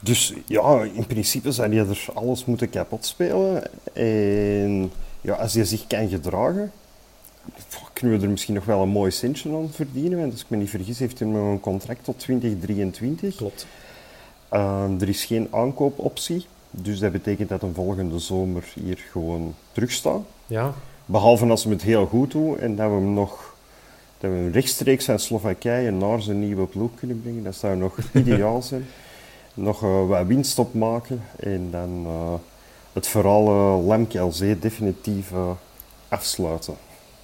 Dus ja, in principe zou je er alles moeten kapot spelen. En ja, als je zich kan gedragen, kunnen we er misschien nog wel een mooi centje aan verdienen. Want als ik me niet vergis, heeft hij nog een contract tot 2023. Klopt. Ehm, er is geen aankoopoptie. Dus dat betekent dat een volgende zomer hier gewoon terugstaat. Ja, Behalve als we het heel goed doen en dat we hem nog dat we hem rechtstreeks van Slowakije naar zijn nieuwe ploeg kunnen brengen. Dat zou nog ideaal zijn. Nog eh, wat winst opmaken en dan eh, het verhaal uh, Lamkelzee definitief eh, afsluiten.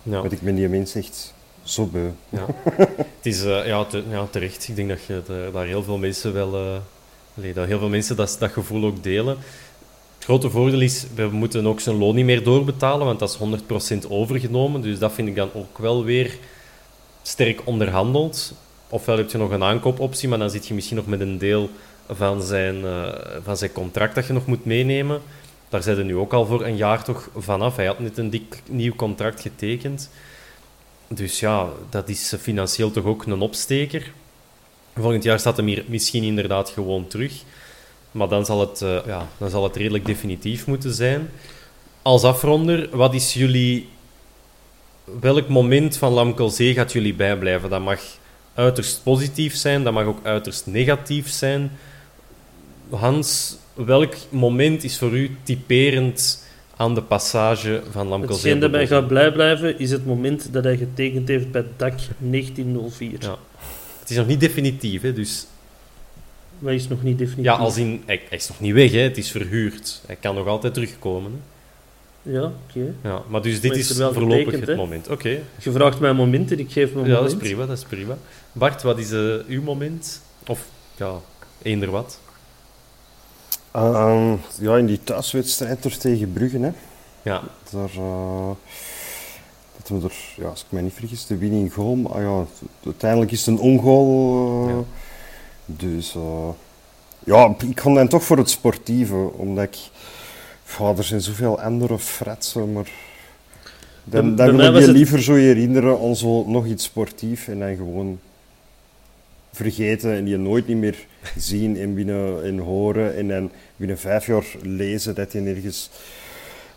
ja. Want ik ben die mens echt zo beu. Ja. het is ja, te- ja, terecht. Ik denk dat je daar- daar heel veel mensen wel... dat heel veel mensen dat, dat gevoel ook delen. Het grote voordeel is, we moeten ook zijn loon niet meer doorbetalen, want dat is 100% overgenomen. Dus dat vind ik dan ook wel weer sterk onderhandeld. Ofwel heb je nog een aankoopoptie, maar dan zit je misschien nog met een deel van zijn, eh, van zijn contract dat je nog moet meenemen. Daar zijn er nu ook al voor een jaar toch vanaf. Hij had net een dik nieuw contract getekend. Dus ja, dat is financieel toch ook een opsteker. Volgend jaar staat hem hier misschien inderdaad gewoon terug. Maar dan zal het, eh, ja, dan zal het redelijk definitief moeten zijn. Als afronder, wat is jullie... Welk moment van Lamkelzee gaat jullie bijblijven? Dat mag uiterst positief zijn, dat mag ook uiterst negatief zijn. Hans, welk moment is voor u typerend aan de passage van Lamkelzee? Hetgeen dat mij gaat blij blijven, is het moment dat hij getekend heeft bij DAC 1904. Ja. Het is nog niet definitief, hè, dus Maar is nog niet definitief. Ja, als in, hij, hij is nog niet weg, hè. het is verhuurd. Hij kan nog altijd terugkomen. Hè. Ja, oké. Ja, maar dus dit Maar is, is wel voorlopig getekend, het moment. Oké, Je vraagt mij een moment en ik geef me een ja, dat moment. is prima, dat is prima. Bart, wat is eh, uw moment? Of, ja, eender wat. Ehm, ja, in die thuiswedstrijd er tegen Brugge, hè. Ja, Daar, eh, er, ja, als ik me niet vergis, de winning goal. Maar ja, uiteindelijk is het een ongoal. eh, Ja. Dus eh, ja, ik ga dan toch voor het sportieve, omdat ik. Ja, er zijn zoveel andere fratsen, maar. Dan, dan wil ik je het- liever zo herinneren aan zo nog iets sportief en dan gewoon vergeten en je nooit niet meer zien en binnen en horen en dan binnen vijf jaar lezen dat je nergens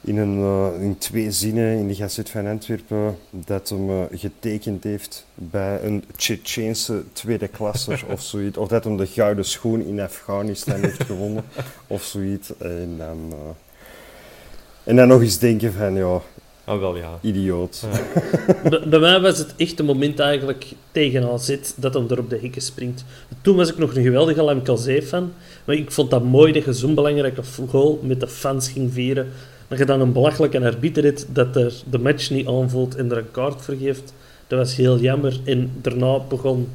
in, een, eh, in twee zinnen in de Gazet van Antwerpen dat hem eh, getekend heeft bij een Tsjetsjeense tweede klasser of zoiets. Of dat hem de gouden schoen in Afghanistan heeft gewonnen of zoiets. En dan, eh, en dan nog eens denken van, ja, ah, wel ja. idioot. Bij, bij mij was het echt een moment eigenlijk tegen AZ dat hem er op de hekken springt. Toen was ik nog een geweldige Lamkelzee-fan. Maar ik vond dat mooi dat je zo'n belangrijke goal met de fans ging vieren. Dat je dan een belachelijke arbiter hebt dat er de match niet aanvoelt en er een kaart voor geeft. Dat was heel jammer. En daarna begon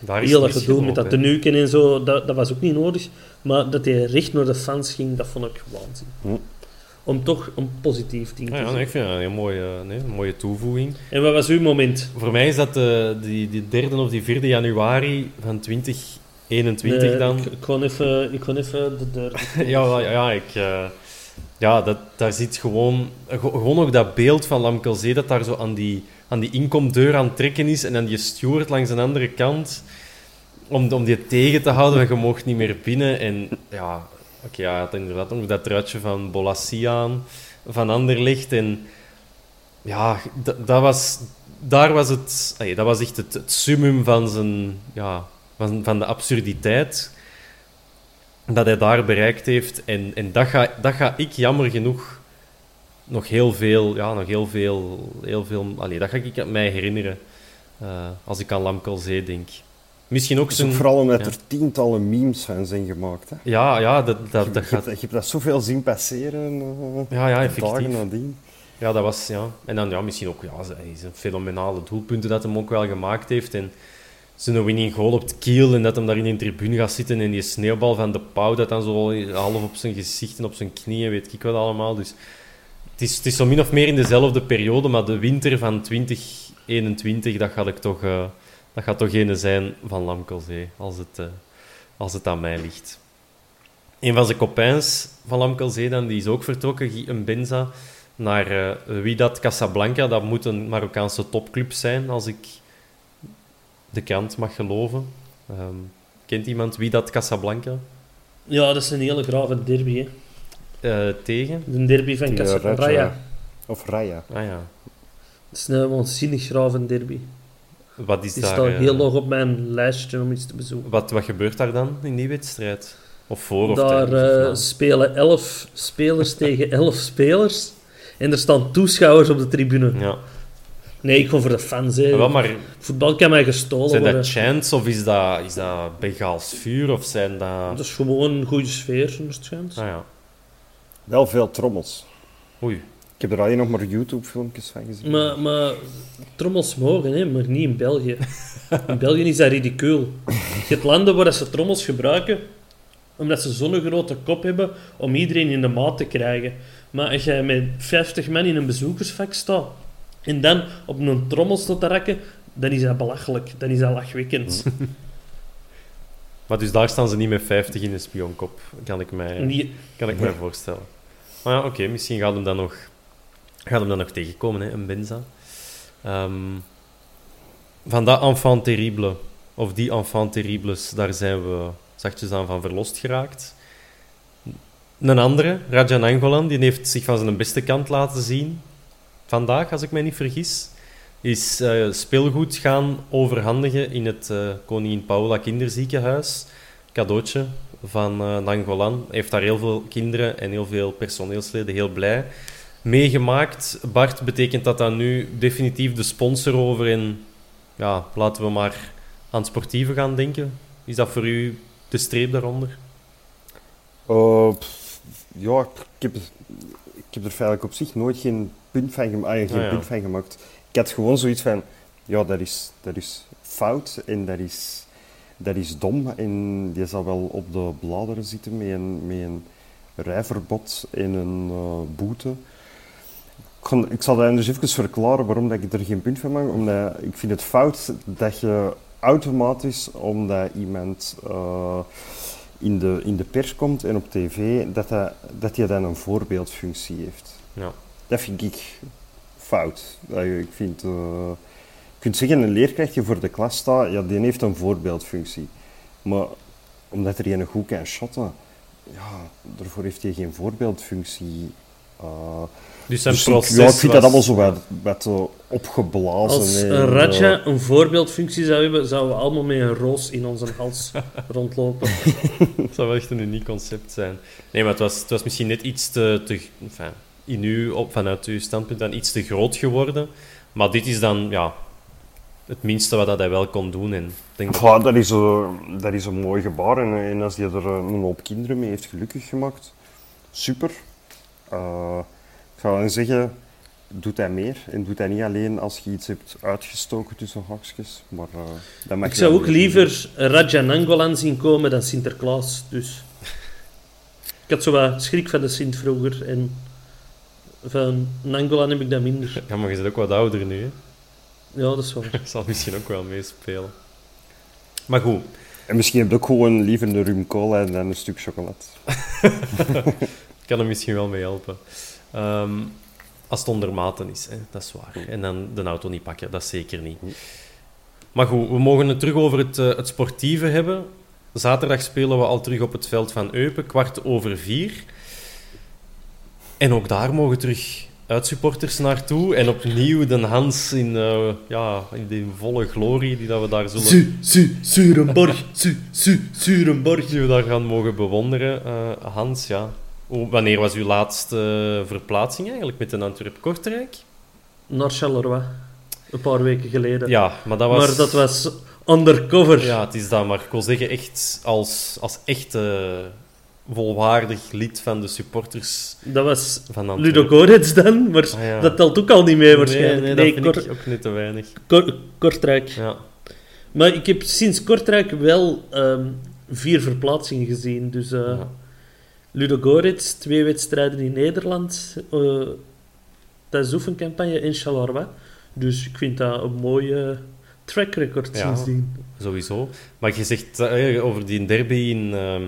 Daar heel dat gedoe met dat tenuken en zo. Dat, dat was ook niet nodig. Maar dat hij recht naar de fans ging, dat vond ik waanzin. Hm. Om toch een positief ding te ja, nee, zeggen. ik vind dat een mooie, nee, een mooie toevoeging. En wat was uw moment? Voor mij is dat de, die, die derde of die vierde januari van 2021 Nee, dan. Ik, ik, gewoon even, ik gewoon even de deur. Ja, ja, ja, ik, eh, ja dat, daar zit gewoon, ge- gewoon ook dat beeld van Lamkelzee dat daar zo aan die, aan die inkomdeur aan het trekken is en dan die steward langs de andere kant om, om die tegen te houden, want je mocht niet meer binnen. En ja, oké, ja, had inderdaad nog dat truitje van Bolassie aan, van Anderlecht. En ja, dat was, daar was het, dat was echt het, het summum van, zijn, ja, van, van de absurditeit dat hij daar bereikt heeft. En, en dat, ga, dat ga ik jammer genoeg nog heel veel, ja, nog heel veel, heel veel allee, dat ga ik mij herinneren eh, als ik aan Lamkelzee denk. Misschien ook ook zijn... vooral omdat ja. er tientallen memes van zijn gemaakt. Hè. Ja, ja, dat, dat, je, dat je, gaat... hebt, je hebt dat zoveel zien passeren. eh, Ja, ja, dagen effectief. nadien. Ja, dat was, ja. En dan ja, misschien ook, ja, een fenomenale doelpunten dat hem ook wel gemaakt heeft. En zijn winning goal op het kiel en dat hem daar in een tribune gaat zitten en die sneeuwbal van de pauw dat dan zo half op zijn gezicht en op zijn knieën, weet ik wat allemaal. Dus het is, het is zo min of meer in dezelfde periode, maar de winter van 2021, dat gaat, ik toch, eh, dat gaat toch ene zijn van Lamkelzee, als het, eh, als het aan mij ligt. een van zijn copains van Lamkelzee, dan, die is ook vertrokken, Guy Benza, naar eh Wydad Casablanca. Dat moet een Marokkaanse topclub zijn, als ik de krant mag geloven. Ehm, kent iemand Wydad Casablanca? Ja, dat is een hele grave derby. Hè. Eh, tegen? De derby van Die, Casablanca. Raja. Raya. Of Raya. Ah ja. Dat is een waanzinnig grave derby. Wat is Die daar... staat eh, heel hoog op mijn lijstje om iets te bezoeken. wat, wat gebeurt daar dan in die wedstrijd? Of voor of Daar tijdens, of eh, spelen elf spelers tegen elf spelers. En er staan toeschouwers op de tribune. Ja. Nee, ik ga voor de fans. Hè. Wel, maar Voetbal kan mij gestolen zijn worden. dat chants of is dat, is dat Bengaals vuur? Of zijn dat... Dat is gewoon een goede sfeer, zo'n schijnt. Ah ja. Wel veel trommels. Oei. Ik heb er alleen nog maar YouTube-filmpjes van gezien. Maar, maar trommels mogen, hè, maar niet in België. In België is dat ridicuul. Je hebt landen waar ze trommels gebruiken omdat ze zo'n grote kop hebben om iedereen in de maat te krijgen. Maar als jij met 50 man in een bezoekersvak staat en dan op een trommel te rakken, dan is dat belachelijk. Dan is dat lachwekkend. Maar dus daar staan ze niet met 50 in de spionkop, kan ik mij, kan ik mij voorstellen. Maar ja, oké, misschien gaat hem dan nog, gaat hem dan nog tegenkomen, hè, een Benza. Ehm, van dat enfant terrible, of die enfant terribles, daar zijn we zachtjes aan van verlost geraakt. Een andere, Rajan Angolan, die heeft zich van zijn beste kant laten zien. Vandaag, als ik mij niet vergis, is eh, speelgoed gaan overhandigen in het eh, Koningin Paula Kinderziekenhuis. Cadeautje van eh Nangolan. Heeft daar heel veel kinderen en heel veel personeelsleden heel blij meegemaakt. Bart, betekent dat dan nu definitief de sponsor over en ja, laten we maar aan sportieve gaan denken? Is dat voor u de streep daaronder? Pff, ja, ik heb, ik heb er feitelijk op zich nooit geen punt van, gema- ah, geen ja. punt van gemaakt. Ik had gewoon zoiets van, ja, dat is, dat is fout en dat is, dat is dom. En die zal wel op de bladeren zitten met een, met een rijverbod en een eh, boete. Ik, zal dat dus even verklaren waarom dat ik er geen punt van maak. Omdat ik vind het fout dat je automatisch, omdat iemand eh, in, de, in de pers komt en op tv, dat hij dat hij dan een voorbeeldfunctie heeft. Ja. Dat vind ik fout. Eh, Ik vind, eh, je kunt zeggen, een leerkracht die voor de klas staat, ja, die heeft een voorbeeldfunctie. Maar omdat er een goed kan shotten, ja, daarvoor heeft hij geen voorbeeldfunctie. Eh, Dus zijn dus ik, ja, ik vind dat allemaal zo wat, wat eh, opgeblazen. als een en, eh, een voorbeeldfunctie zou hebben, zouden we allemaal met een roos in onze hals rondlopen. Dat zou wel echt een uniek concept zijn. Nee, maar het was, het was misschien net iets te... te enfin, in u, op, vanuit uw standpunt dan iets te groot geworden. Maar dit is dan ja, het minste wat dat hij wel kon doen. En denk dat- Ja, dat is, een, dat is een mooi gebaar. En, en als hij er een hoop kinderen mee heeft gelukkig gemaakt, super. Eh, ik zou dan zeggen, doet hij meer. En doet hij niet alleen als je iets hebt uitgestoken tussen haakjes. Maar, eh, dat mag Ik zou ook liever Raja Nangolan zien komen dan Sinterklaas. Dus. Ik had zo wat schrik van de Sint vroeger. En van Nangolan heb ik dat minder. Ja, maar je bent ook wat ouder nu. Hè? Ja, dat is waar. Dat zal misschien ook wel meespelen. Maar goed, En misschien heb je ook gewoon liever een rum cola en dan een stuk chocolade. ik kan er misschien wel mee helpen. Ehm, als het onder maten is, hè, dat is waar. En dan de auto niet pakken, dat zeker niet. Maar goed, we mogen het terug over het, eh, het sportieve hebben. Zaterdag spelen we al terug op het veld van Eupen, kwart over vier. En ook daar mogen terug uitsupporters naartoe. En opnieuw de Hans in, eh, ja, in die volle glorie die dat we daar zullen... Su, su, Surenborg. Su, su, Surenborg. die we daar gaan mogen bewonderen. Eh, Hans, ja. Wanneer was uw laatste verplaatsing eigenlijk met een Antwerp-Kortrijk? Naar Charleroi. Een paar weken geleden. Ja, maar dat was... Maar dat was undercover. Ja, het is dat, maar ik wil zeggen, echt als, als echte volwaardig lid van de supporters Dat was van Antwerpen. Ludo dan, maar Ah, ja. dat telt ook al niet mee waarschijnlijk. Nee, nee, dat vind ik ook net te weinig. Kor- Kortrijk. Ja. Maar ik heb sinds Kortrijk wel ehm, vier verplaatsingen gezien. Dus Ja. Ludo Gorets, twee wedstrijden in Nederland. eh tijdens de oefencampagne in Charleroi. Dus ik vind dat een mooie track record sindsdien. Sowieso. Maar je zegt eh, over die derby in, ehm,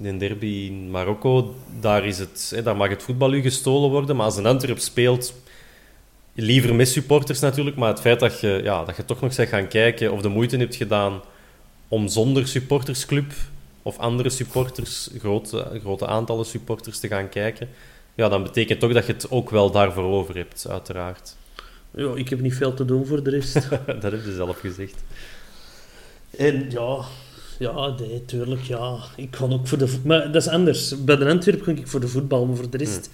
de derby in Marokko, daar, is het, hè, daar mag het voetbal u gestolen worden. Maar als een Antwerp speelt, liever met supporters natuurlijk, maar het feit dat je, ja, dat je toch nog bent gaan kijken of de moeite hebt gedaan om zonder supportersclub of andere supporters, grote, grote aantallen supporters te gaan kijken, ja, dan betekent toch dat je het ook wel daarvoor over hebt, uiteraard. Ja, ik heb niet veel te doen voor de rest. dat heb je zelf gezegd. En ja, ja, nee, tuurlijk, ja. Ik kan ook voor de Maar dat is anders. Bij de Antwerp kan ik voor de voetbal, maar voor de rest...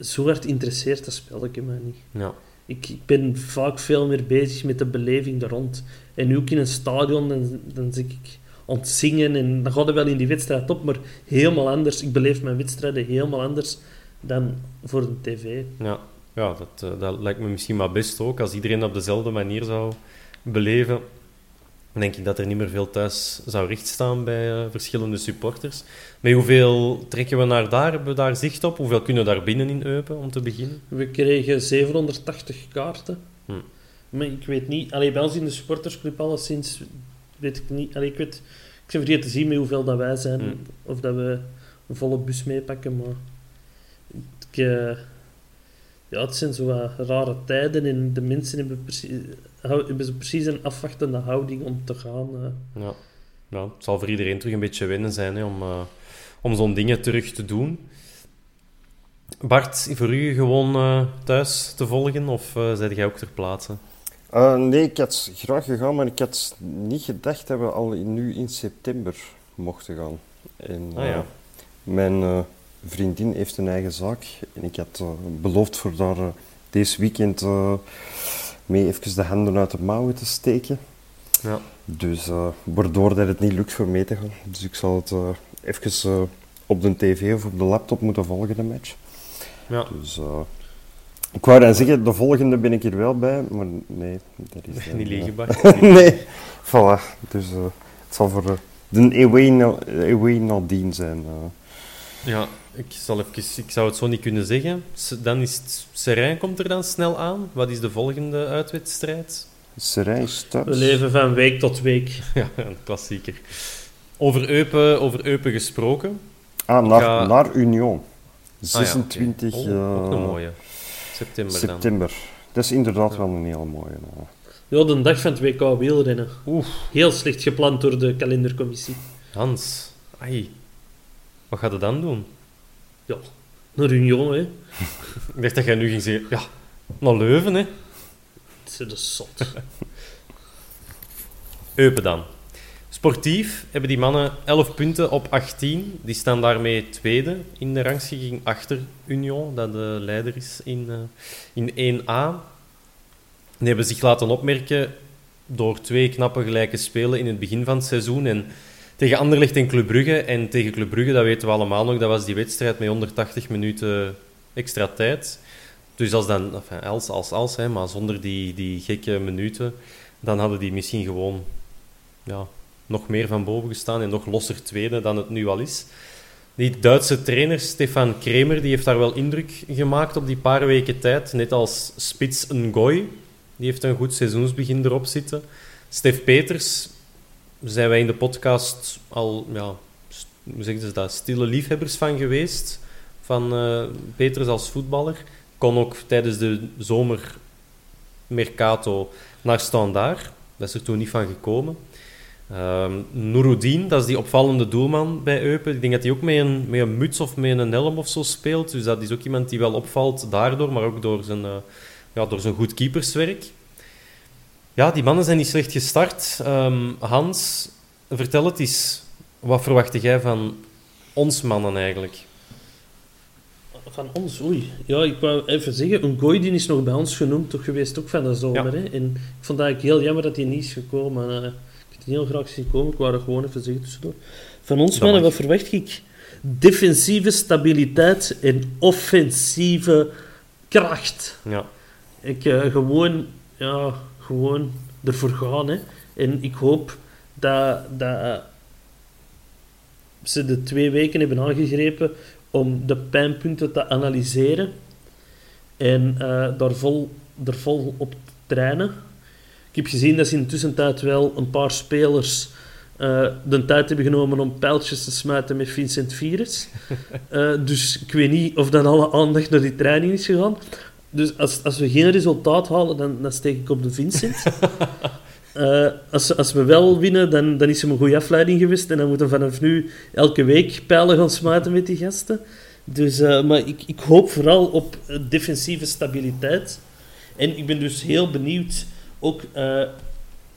Zo hard interesseert dat spelletje mij niet. Ja. Ik, ik ben vaak veel meer bezig met de beleving daar rond. En nu ook in een stadion, dan, dan zit ik aan het zingen en dan gaat het wel in die wedstrijd op, maar helemaal anders. Ik beleef mijn wedstrijden helemaal anders dan voor de tv. Ja, ja dat, eh, dat lijkt me misschien maar best ook. Als iedereen op dezelfde manier zou beleven, denk ik dat er niet meer veel thuis zou rechtstaan bij eh, verschillende supporters. Met hoeveel trekken we naar daar? Hebben we daar zicht op? Hoeveel kunnen we daar binnen in Eupen, om te beginnen? We kregen 780 kaarten. Hm. Maar ik weet niet... Allee, bij ons in de supportersclub alleszins weet ik niet... Allee, ik weet... Ik ben vergeten te zien met hoeveel dat wij zijn. Hm. Of dat we een volle bus meepakken, maar... Ik, eh, ja, het zijn zo wat rare tijden en de mensen hebben precies, hebben zo precies een afwachtende houding om te gaan. eh. Ja. ja, het zal voor iedereen terug een beetje wennen zijn hè, om, eh, om zo'n dingen terug te doen. Bart, voor u gewoon eh, thuis te volgen of uh, jij ook ter plaatse? Eh, nee, ik had graag gegaan, maar ik had niet gedacht dat we al in- nu in september mochten gaan. En, Ah, ja. mijn eh, vriendin heeft een eigen zaak en ik had beloofd voor daar eh, deze weekend eh, mee even de handen uit de mouwen te steken. Ja. Dus eh, waardoor dat het niet lukt voor mee te gaan. Dus ik zal het eh, even eh, op de tv of op de laptop moeten volgen, de match. Ja. Dus ik wou dan zeggen, de volgende ben ik er wel bij, maar nee, dat is dan, Niet Bart. nee, voilà. Dus het zal voor de away, na- away nadien zijn. Eh. Ja, ik, zal even, ik zou het zo niet kunnen zeggen. Dan is het, Serijn komt er dan snel aan. Wat is de volgende uitwedstrijd? Serijn thuis. We leven van week tot week. Ja, een klassieker. Over Eupen, over Eupen gesproken. Ah, naar, ga- naar Union. Ah ja. 26 Oh, eh, ook een mooie. September, dan. september. Dat is inderdaad wel een hele mooie. eh. Ja, de dag van het WK wielrennen. Oeh, Heel slecht gepland door de kalendercommissie. Hans. Ai. Wat gaat je dan doen? Ja, naar Union, hè. Ik dacht dat jij nu ging zeggen, ja, naar Leuven, hè. Het is de zot. Eupen dan. Sportief hebben die mannen 11 punten op 18. Die staan daarmee tweede in de rangschikking achter Union, dat de leider is in, eh, in 1A. Die hebben zich laten opmerken door twee knappe gelijke spelen in het begin van het seizoen. En tegen Anderlecht en Club Brugge. En tegen Club Brugge, dat weten we allemaal nog, dat was die wedstrijd met 180 minuten extra tijd. Dus als dan, enfin, als, als, hè, maar zonder die, die gekke minuten, dan hadden die misschien gewoon ja, nog meer van boven gestaan en nog losser tweede dan het nu al is. Die Duitse trainer Stefan Kremer die heeft daar wel indruk gemaakt op die paar weken tijd. Net als Spits Ngoy. Die heeft een goed seizoensbegin erop zitten. Stef Peters zijn wij in de podcast al, ja, hoe dat, stille liefhebbers van geweest. Van eh, Peters als voetballer. Kon ook tijdens de zomermercato naar Standaard. Dat is er toen niet van gekomen. Nouroudine, dat is die opvallende doelman bij Eupen. Ik denk dat hij ook met een, een muts of met een helm of zo speelt. Dus dat is ook iemand die wel opvalt daardoor, maar ook door zijn, eh, ja, door zijn goed keeperswerk. Ja, die mannen zijn niet slecht gestart. Ehm, Hans, vertel het eens. Wat verwachtte jij van ons mannen eigenlijk? Van ons, oei. Ja, ik wou even zeggen, een gooi die is nog bij ons genoemd, toch geweest ook van de zomer. Ja. Hè? En ik vond het eigenlijk heel jammer dat hij niet is gekomen. Eh, ik had die heel graag zien komen, ik wou dat gewoon even zeggen tussendoor. Van ons Dat mannen, mag. wat verwacht ik? Defensieve stabiliteit en offensieve kracht. Ja, Ik eh, gewoon, ja, gewoon ervoor gaan. Hè. En ik hoop dat, dat ze de twee weken hebben aangegrepen om de pijnpunten te analyseren en eh, daar vol, er vol op te trainen. Ik heb gezien dat ze in de tussentijd wel een paar spelers eh, de tijd hebben genomen om pijltjes te smijten met Vincent Virus. Eh, dus ik weet niet of dan alle aandacht naar die training is gegaan. Dus als, als we geen resultaat halen, dan, dan steek ik op de Vincent. Eh, als, als we wel winnen, dan, dan is hem een goede afleiding geweest. En dan moeten we vanaf nu elke week pijlen gaan smijten met die gasten. Dus, eh, maar ik, ik hoop vooral op defensieve stabiliteit. En ik ben dus heel benieuwd ook eh,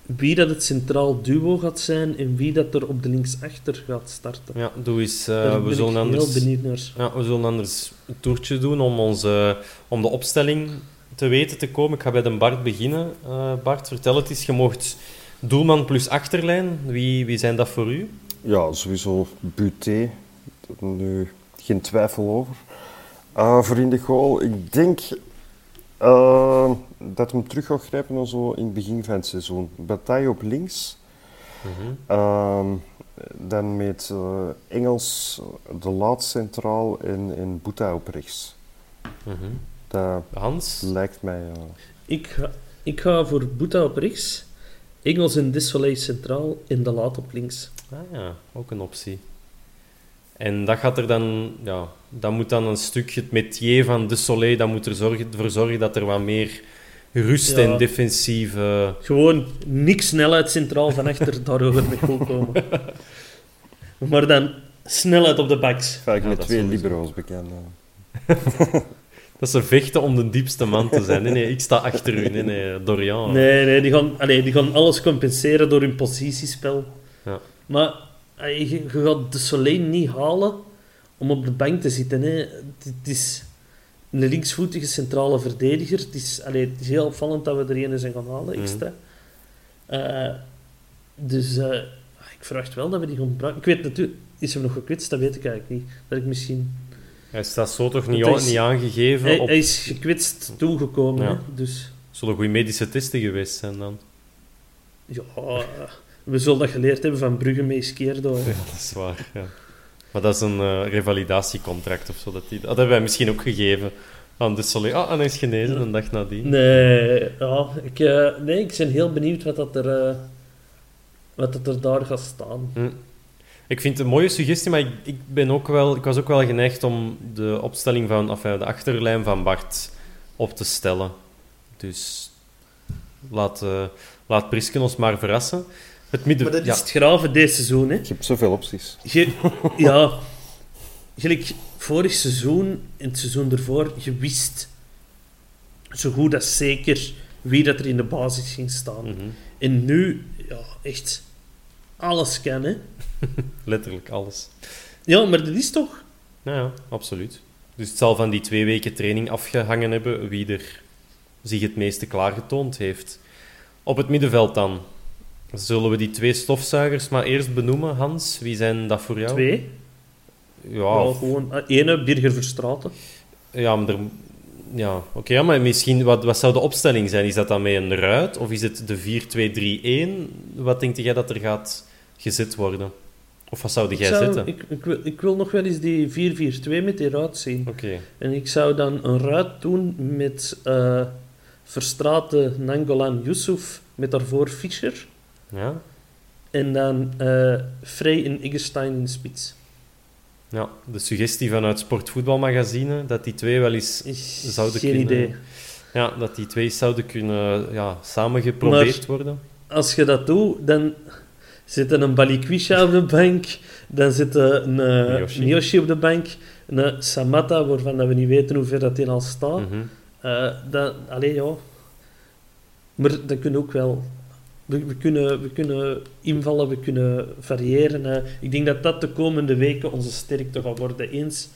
wie dat het centraal duo gaat zijn en wie dat er op de linksachter gaat starten. Ja, doe eens. eh, Daar we, ben zullen ik anders, heel benieuwd naar. ja, we zullen anders een toertje doen om, ons, eh, om de opstelling te weten te komen. Ik ga bij de Bart beginnen. Eh, Bart, vertel het eens. Je mocht doelman plus achterlijn. Wie, wie zijn dat voor u? Ja, sowieso Buté. Nu geen twijfel over. Eh, voor in de goal, ik denk eh, dat hem terug gaat grijpen zo in het begin van het seizoen. Bataille op links. Ehm, dan met eh, Engels de laat centraal en, en Boeta op rechts. Dat Hans? lijkt mij... Ik ga, ik ga voor Boeta op rechts, Engels en Desolé centraal en De Laat op links. Ah ja, ook een optie. En dat gaat er dan, ja, dat moet dan een stukje, het metier van de Soleil, dat moet er zorgen, ervoor zorgen dat er wat meer rust Ja. en defensieve... Gewoon niks snelheid centraal van achter, daarover met goed komen. Maar dan snelheid op de backs. Vaak Ja, met twee libero's bekend. Dat ze vechten om de diepste man te zijn. Nee, nee, ik sta achter u. Nee, nee, Dorian. Nee, nee die, gaan, allee, die gaan alles compenseren door hun positiespel. Ja. Maar je, je gaat de Soleil niet halen om op de bank te zitten. Hè. Het, is een linksvoetige centrale verdediger. Het is, allee, het is heel opvallend dat we er een zijn gaan halen, extra. Eh, dus eh, ik verwacht wel dat we die gaan gebruiken. Ik weet natuurlijk, is hem nog gekwetst? Dat weet ik eigenlijk niet. Dat ik misschien... Hij staat zo toch niet, is- niet aangegeven. Hij, op... hij is gekwetst toegekomen, Ja. hè. dus... Zullen goede medische testen geweest zijn dan? Ja, we zullen dat geleerd hebben van Brugge hè. Ja, dat is waar. Ja. Maar dat is een eh, revalidatiecontract of zo. Dat, die, dat hebben wij misschien ook gegeven aan de Soleil. Ah, en hij is genezen een dag nadien. Nee, ja, ik, eh, nee, ik ben heel benieuwd wat, dat er, eh, wat dat er daar gaat staan. Hm. Ik vind het een mooie suggestie, maar ik, ik, ben ook wel, ik was ook wel geneigd om de opstelling van, enfin, de achterlijn van Bart op te stellen. Dus laat, laat Prisken ons maar verrassen. Het midden... Maar dat ja, is het graven deze seizoen. Hè. Je hebt zoveel opties. Je, ja, gelijk vorig seizoen en het seizoen ervoor, je wist zo goed als zeker wie dat er in de basis ging staan. mhm, En nu, ja, echt alles kan, hè. letterlijk alles. Ja, maar dat is toch... Ja, ja, absoluut. Dus het zal van die twee weken training afgehangen hebben wie er zich het meeste klaargetoond heeft. Op het middenveld dan. Zullen we die twee stofzuigers maar eerst benoemen, Hans? Wie zijn dat voor jou? Twee. Ja, of- gewoon... eh, Ene, Birger Verstraten. ja maar, er, ja, oké, ja, maar misschien, wat, wat zou de opstelling zijn? Is dat dan met een ruit? Of is het de 4-2-3-1? Wat denk jij dat er gaat gezet worden? Of wat zou jij zou- zetten? ik, ik, wil, ik wil nog wel eens die 4-4-2 met die ruit zien. Oké, En ik zou dan een ruit doen met eh Verstraten, Nangolan, Yusuf, met daarvoor Fischer. Ja. En dan eh Frey en Eggestein in de spits. Ja, de suggestie vanuit Sportvoetbalmagazine dat die twee wel eens Is zouden geen kunnen... idee. Ja, dat die twee zouden kunnen ja, samen geprobeerd Maar- worden. Als je dat doet, dan zit er een Balikwisha op de bank, dan zit er een eh, Miyoshi. Miyoshi op de bank, een Samata, waarvan dat we niet weten hoe ver dat in al staat. Eh, dat, allee, ja. Maar dat kunnen ook wel... We, we, kunnen, we kunnen invallen, we kunnen variëren. ik denk dat dat de komende weken onze sterkte gaat worden. Eens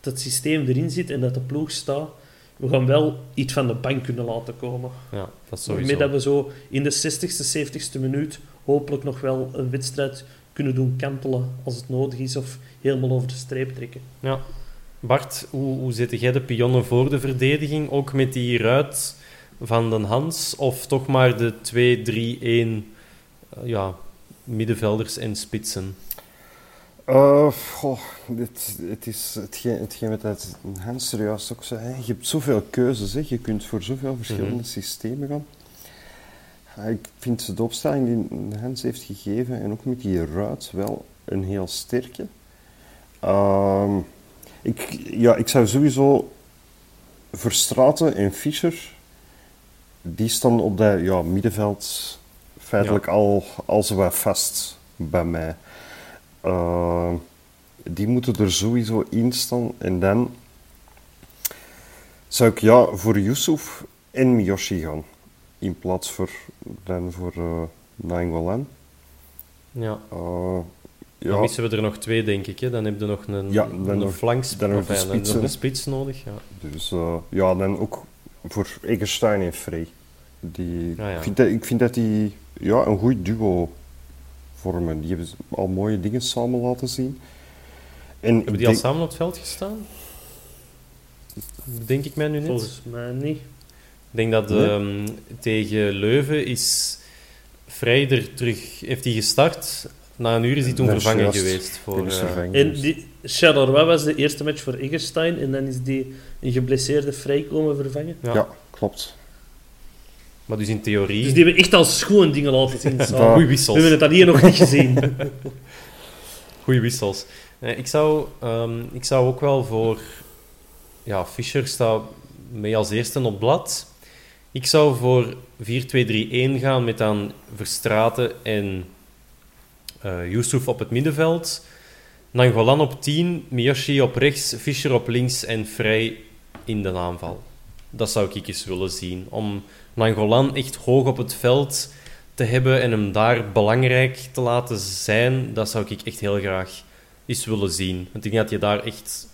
dat het systeem erin zit en dat de ploeg staat, we gaan wel iets van de bank kunnen laten komen. Ja, dat is sowieso. dat we zo in de 60ste, 70ste minuut hopelijk nog wel een wedstrijd kunnen doen kantelen als het nodig is of helemaal over de streep trekken. Ja. Bart, hoe, hoe zet jij de pionnen voor de verdediging? Ook met die ruit van den Hans? Of toch maar de 2-3-1 eh, ja, middenvelders en spitsen? Goh, dit, het is hetgeen, hetgeen wat het Hans serieus ook zei. hè. Je hebt zoveel keuzes, hè. je kunt voor zoveel verschillende Mhm. systemen gaan. Ja, Ik vind de opstelling die Hens heeft gegeven en ook met die ruit wel een heel sterke. Ehm, ik, ja, ik zou sowieso Verstraten en Fischer, die staan op dat ja, middenveld feitelijk al, al zo wat vast bij mij. Ehm, die moeten er sowieso in staan. En dan zou ik ja, voor Yusuf en Miyoshi gaan. In plaats voor, dan voor eh Nainggolan. Ja. Eh, Dan ja, missen we er nog twee, denk ik. Hè. Dan heb je nog een, Ja, dan een nog- dan dan een spits nodig. Ja. dus eh, ja, dan ook voor Egerstein en Frey. Die, Ah, ja. ik, vind dat, ik vind dat die ja, een goed duo vormen. Die hebben al mooie dingen samen laten zien. En Hebben die al samen op het veld gestaan? Denk ik mij nu net. Volgens mij niet. Ik denk dat Nee. ehm, tegen Leuven is Vrij er terug... Heeft hij gestart? Na een uur is hij toen vervangen juist. geweest. Voor, vervangen En geweest. die Charleroi was de eerste match voor Egerstein en dan is die een geblesseerde vrij komen vervangen. ja. ja. klopt. Maar dus in theorie... Dus die hebben echt al schoon dingen laten zien. Ja. Goeie We wissels. hebben het al hier nog niet gezien. Goeie wissels. Eh, ik, zou, ehm, ik zou ook wel voor... Ja, Fischer staat mee als eerste op blad. Ik zou voor 4-2-3-1 gaan met dan Verstraten en eh Yusuf op het middenveld. Nangolan op 10, Miyoshi op rechts, Fischer op links en Vrij in de aanval. Dat zou ik eens willen zien. Om Nangolan echt hoog op het veld te hebben en hem daar belangrijk te laten zijn, dat zou ik echt heel graag eens willen zien. Want ik denk dat je daar echt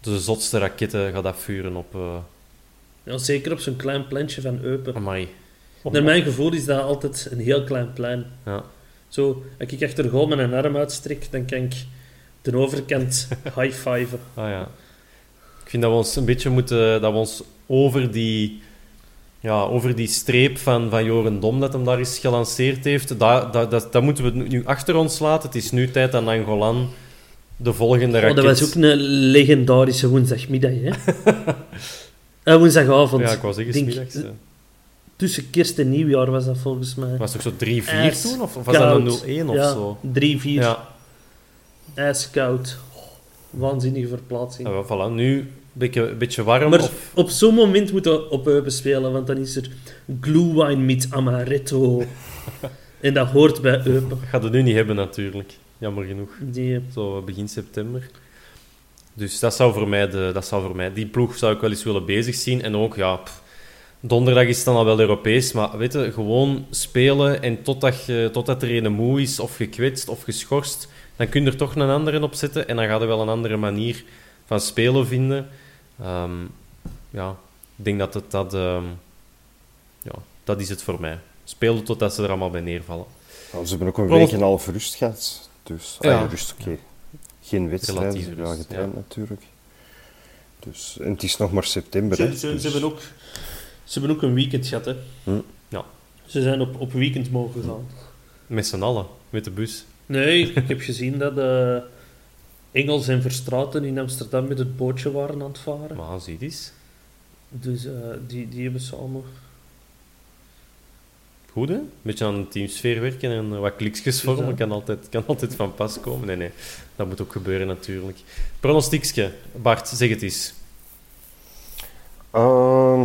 de zotste raketten gaat afvuren op... eh Ja, zeker op zo'n klein plantje van Eupen. Amai. Naar mijn gevoel is dat altijd een heel klein plein. Ja. Zo, als ik achter goal een arm uitstrek, dan kan ik de overkant high-fiven. Ah ja. Ik vind dat we ons een beetje moeten... Dat we ons over die... Ja, over die streep van, van Joren Dom dat hem daar eens gelanceerd heeft, dat, dat, dat, dat moeten we nu achter ons laten. Het is nu tijd dat Angolan de volgende Oh, raket... dat was ook een legendarische woensdagmiddag, hè? Eh, woensdagavond. Ja, ik was zeggen, smiddags. Tussen kerst en nieuwjaar was dat volgens mij. Was het toch zo 3-4 Ijs- toen? Of, of was dat een 0-1 of ja, zo? 3-4. Ja. Ijskoud. Oh, waanzinnige verplaatsing. Wel, voilà. Nu een beetje, warm. Maar of, op zo'n moment moeten we op Eupen spelen, want dan is er glühwein met amaretto. en dat hoort bij Eupen. gaat het nu niet hebben natuurlijk. Jammer genoeg. Die, Zo begin september. Dus dat zou, voor mij de, dat zou voor mij... Die ploeg zou ik wel eens willen bezig zien. En ook, ja... pff, donderdag is het dan al wel Europees. Maar weet je, gewoon spelen. En totdat, je, totdat er een moe is, of gekwetst, of geschorst... Dan kun je er toch een andere op zetten. En dan gaat er wel een andere manier van spelen vinden. Ehm, ja, ik denk dat het dat... ehm, ja, dat is het voor mij. Spelen totdat ze er allemaal bij neervallen. Ze hebben ook een Prof- week en een half rust gehad. Dus, Ja. rust, oké. Geen Relatieve ja, getraind ja. natuurlijk. Dus, en het is nog maar september. ze, hè, ze, dus- ze, hebben ook, ze hebben ook een weekend gehad, hè. Hm. Ja. Ze zijn op, op weekend mogen gaan. Met z'n allen. Met de bus. Nee, ik heb gezien dat eh, Engels en Verstraten in Amsterdam met het bootje waren aan het varen. Maar zie eens. Dus eh, die, die hebben samen... Goed, hè? Een beetje aan de teamsfeer werken en eh, wat kliksjes vormen kan altijd, kan altijd van pas komen. Nee, nee, dat moet ook gebeuren natuurlijk. Pronostiekje. Bart, zeg het eens. Ehm,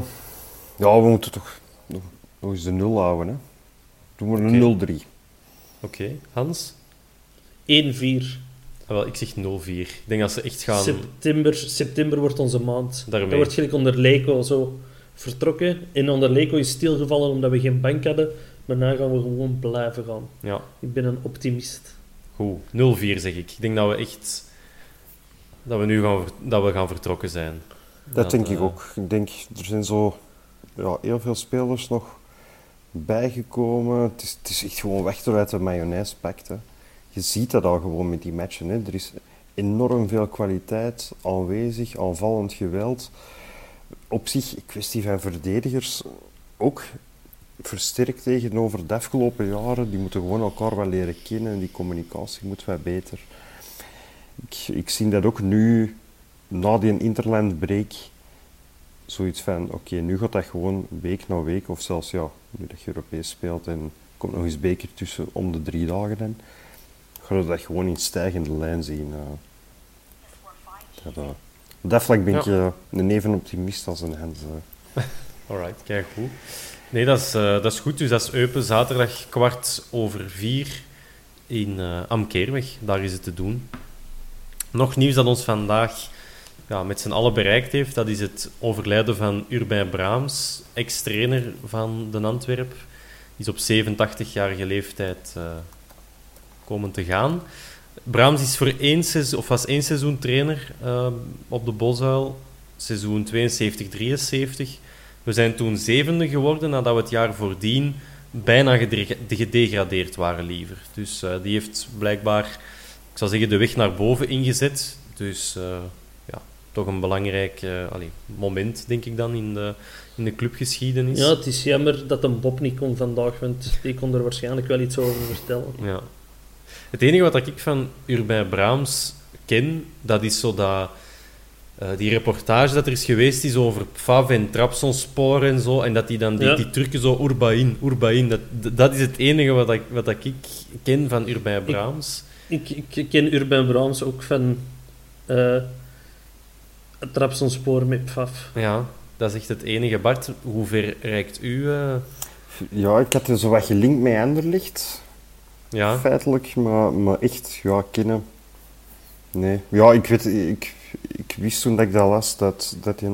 ja, we moeten toch nog, nog eens de nul houden. Hè. Doen we een 0-3. Oké, Hans? 1-4. Ah, wel, ik zeg 0-4. Ik denk dat ze echt gaan... September, september wordt onze maand. Daarmee. Dat wordt gelijk onder Leco zo vertrokken. En onder Leco is stilgevallen omdat we geen bank hadden. Maar nu gaan we gewoon blijven gaan. Ja, Ik ben een optimist. goed. 0-4 zeg ik. Ik denk dat we echt... Dat we nu gaan, dat we gaan vertrokken zijn. Dat denk ik eh, ook. Ik denk, er zijn zo ja, heel veel spelers nog bijgekomen. Het is, het is echt gewoon weg uit de mayonaise pakt. Hè. Je ziet dat al gewoon met die matchen. Hè. Er is enorm veel kwaliteit aanwezig, aanvallend geweld. Op zich, een kwestie van verdedigers, ook versterkt tegenover de afgelopen jaren. Die moeten gewoon elkaar wel leren kennen en die communicatie moet wat beter. Ik, ik zie dat ook nu, na die interland break, zoiets van, oké, nu gaat dat gewoon week na week, of zelfs ja, nu dat je Europees speelt en komt nog eens beker tussen om de drie dagen dan, ga je dat gewoon in stijgende lijn zien. Uh, dat, uh, op dat vlak ben ik uh, een even optimist als een Hens. Alright, kijk goed. Nee, dat is, dat is goed. Dus dat is Eupen zaterdag kwart over vier in uh, Amkeerweg. Daar is het te doen. Nog nieuws dat ons vandaag ja, met z'n allen bereikt heeft, dat is het overlijden van Urbain Braams, ex-trainer van de Antwerp. Die is op 87-jarige leeftijd uh, komen te gaan. Braams is voor één seizoen, of was één seizoen trainer uh, op de Bosuil, seizoen 72-73. We zijn toen zevende geworden nadat we het jaar voordien bijna gedegradeerd waren liever. Dus uh, die heeft blijkbaar, ik zou zeggen, de weg naar boven ingezet. Dus toch een belangrijk uh, allee, moment, denk ik dan, in de, in de clubgeschiedenis. Ja, het is jammer dat een Bob niet kon vandaag, want die kon er waarschijnlijk wel iets over vertellen. Ja. Het enige wat ik van Urbain Braams ken, dat is zo dat uh, die reportage dat er is geweest is over Fav en Trabzonspor en zo, en dat die dan die, ja. die Turken zo Urbain, Urbain, dat, dat is het enige wat ik, wat ik ken van Urbain Braams. Ik, ik, ik ken Urbain Braams ook van uh, Trabzonspor met Fav. Ja, dat is echt het enige. Bart, hoe ver reikt u? Uh... Ja, ik had er zo wat gelinkt met Anderlicht. Ja. Feitelijk, maar, maar echt, ja, kennen. Nee. Ja, ik weet, ik, ik wist toen dat ik dat las, dat, dat hij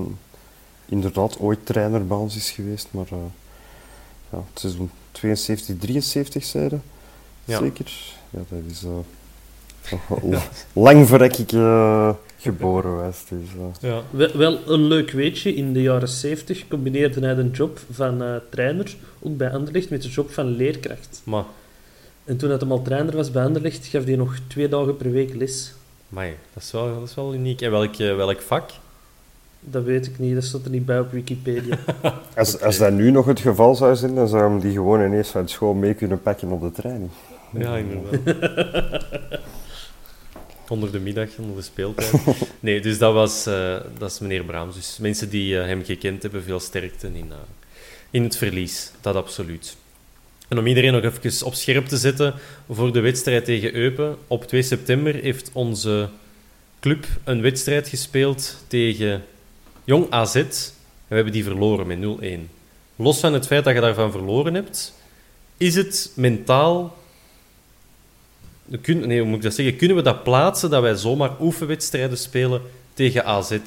inderdaad ooit trainer bij ons is geweest, maar uh, ja, het is een 72, 73 zeiden. Ja. Zeker? Ja, dat is uh, lang voordat ik uh, geboren was. Dus, ja. Wel, wel, een leuk weetje, in de jaren 70 combineerde hij de job van trainer, ook bij Anderlecht, met de job van leerkracht. Maar. En toen hij al trainer was bij Anderlecht, gaf hij nog twee dagen per week les. Maar dat is wel, dat is wel uniek. En welk, welk vak? Dat weet ik niet, dat staat er niet bij op Wikipedia. als, okay. als dat nu nog het geval zou zijn, dan zou hem die gewoon ineens van school mee kunnen pakken op de training. Ja, inderdaad. onder de middag, onder de speeltijd. Nee, dus dat was uh, dat is meneer Braams. Dus mensen die uh, hem gekend hebben, veel sterkte in, uh, in het verlies. Dat absoluut. En om iedereen nog even op scherp te zetten voor de wedstrijd tegen Eupen. Op 2 september heeft onze club een wedstrijd gespeeld tegen Jong AZ. En we hebben die verloren met 0-1. Los van het feit dat je daarvan verloren hebt, is het mentaal... Kun, nee, hoe moet ik dat zeggen? Kunnen we dat plaatsen dat wij zomaar oefenwedstrijden spelen tegen AZ?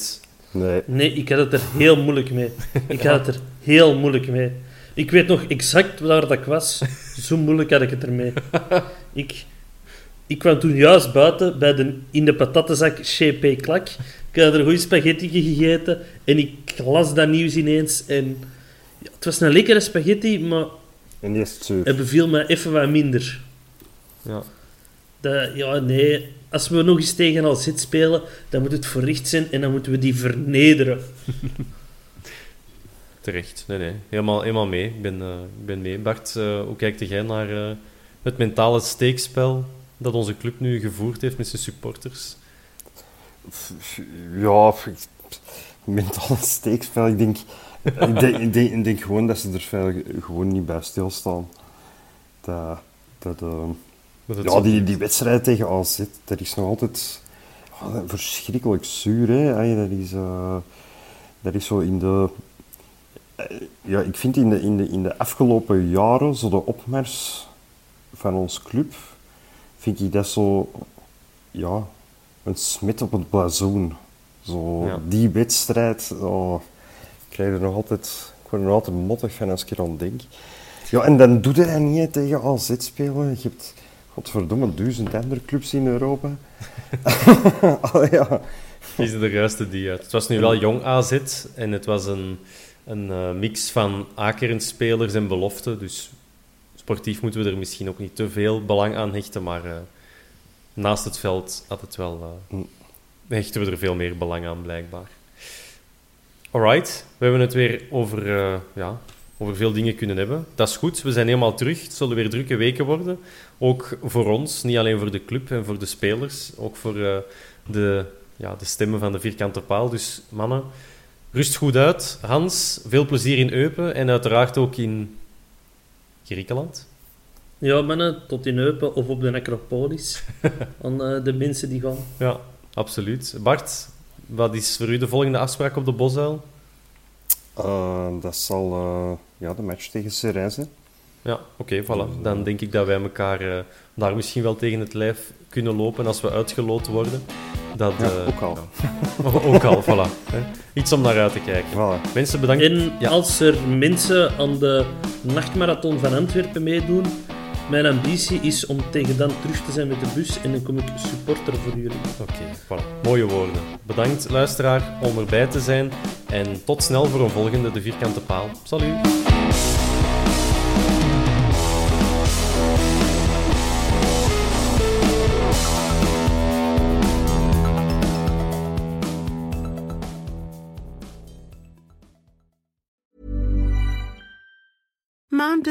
Nee. Nee, ik had het er heel moeilijk mee. Ik had het er heel moeilijk mee. Ik weet nog exact waar dat ik was. Zo moeilijk had ik het ermee. Ik, ik kwam toen juist buiten bij de, in de patattenzak CP Klak. Ik had er goede spaghetti gegeten en ik las dat nieuws ineens. En ja, het was een lekkere spaghetti, maar en die is het, het beviel me even wat minder. Ja. Dat, ja, nee. Als we nog eens tegen al zit spelen, dan moet het verricht zijn en dan moeten we die vernederen. Terecht, nee, nee. Helemaal, helemaal mee. Ik ben, uh, ik ben mee. Bart, uh, hoe kijkt jij naar uh, het mentale steekspel dat onze club nu gevoerd heeft met zijn supporters? Ja, mentale steekspel, ik denk, ik, denk, ik, denk, ik denk gewoon dat ze er gewoon niet bij stilstaan. Dat, dat, dat ja, die, die wedstrijd tegen AZ, dat is nog altijd oh, verschrikkelijk zuur. Hè? Dat, is, dat is zo in de ja, ik vind in de, in, de, in de afgelopen jaren, zo de opmars van ons club, vind ik dat zo, ja, een smit op het blazoen. Zo, Ja. die wedstrijd, oh, ik krijg er nog altijd, ik word er nog altijd mottig van als ik er aan denk. Ja, en dan doe je dat niet tegen AZ spelen. Je hebt, godverdomme, duizend andere clubs in Europa. oh, ja. Kies de juiste die uit. Het was nu wel jong AZ en het was een, een uh, mix van akerend-spelers en beloften. Dus sportief moeten we er misschien ook niet te veel belang aan hechten, maar uh, naast het veld had het wel, uh, hechten we er veel meer belang aan, blijkbaar. Alright, we hebben het weer over, ja, over veel dingen kunnen hebben. Dat is goed, we zijn helemaal terug. Het zullen weer drukke weken worden. Ook voor ons, niet alleen voor de club en voor de spelers, ook voor de, ja, de stemmen van de vierkante paal. Dus mannen, Rust goed uit, Hans. Veel plezier in Eupen en uiteraard ook in Griekenland. Ja, mannen, tot in Eupen of op de Necropolis. Aan eh, de mensen die gaan. Ja, absoluut. Bart, wat is voor u de volgende afspraak op de Bosuil? Eh, dat zal eh, ja, de match tegen zijn. Ja, oké, voilà. Dan denk ik dat wij elkaar eh, daar misschien wel tegen het lijf kunnen lopen als we uitgeloten worden. Dat, Ja, eh, ook al. ja. ook al, voilà. Iets om naar uit te kijken. Voilà. Mensen, bedankt. En Ja. als er mensen aan de nachtmarathon van Antwerpen meedoen, mijn ambitie is om tegen dan terug te zijn met de bus en dan kom ik supporter voor jullie. Oké, voilà. Mooie woorden. Bedankt, luisteraar, om erbij te zijn. En tot snel voor een volgende De Vierkante Paal. Salut!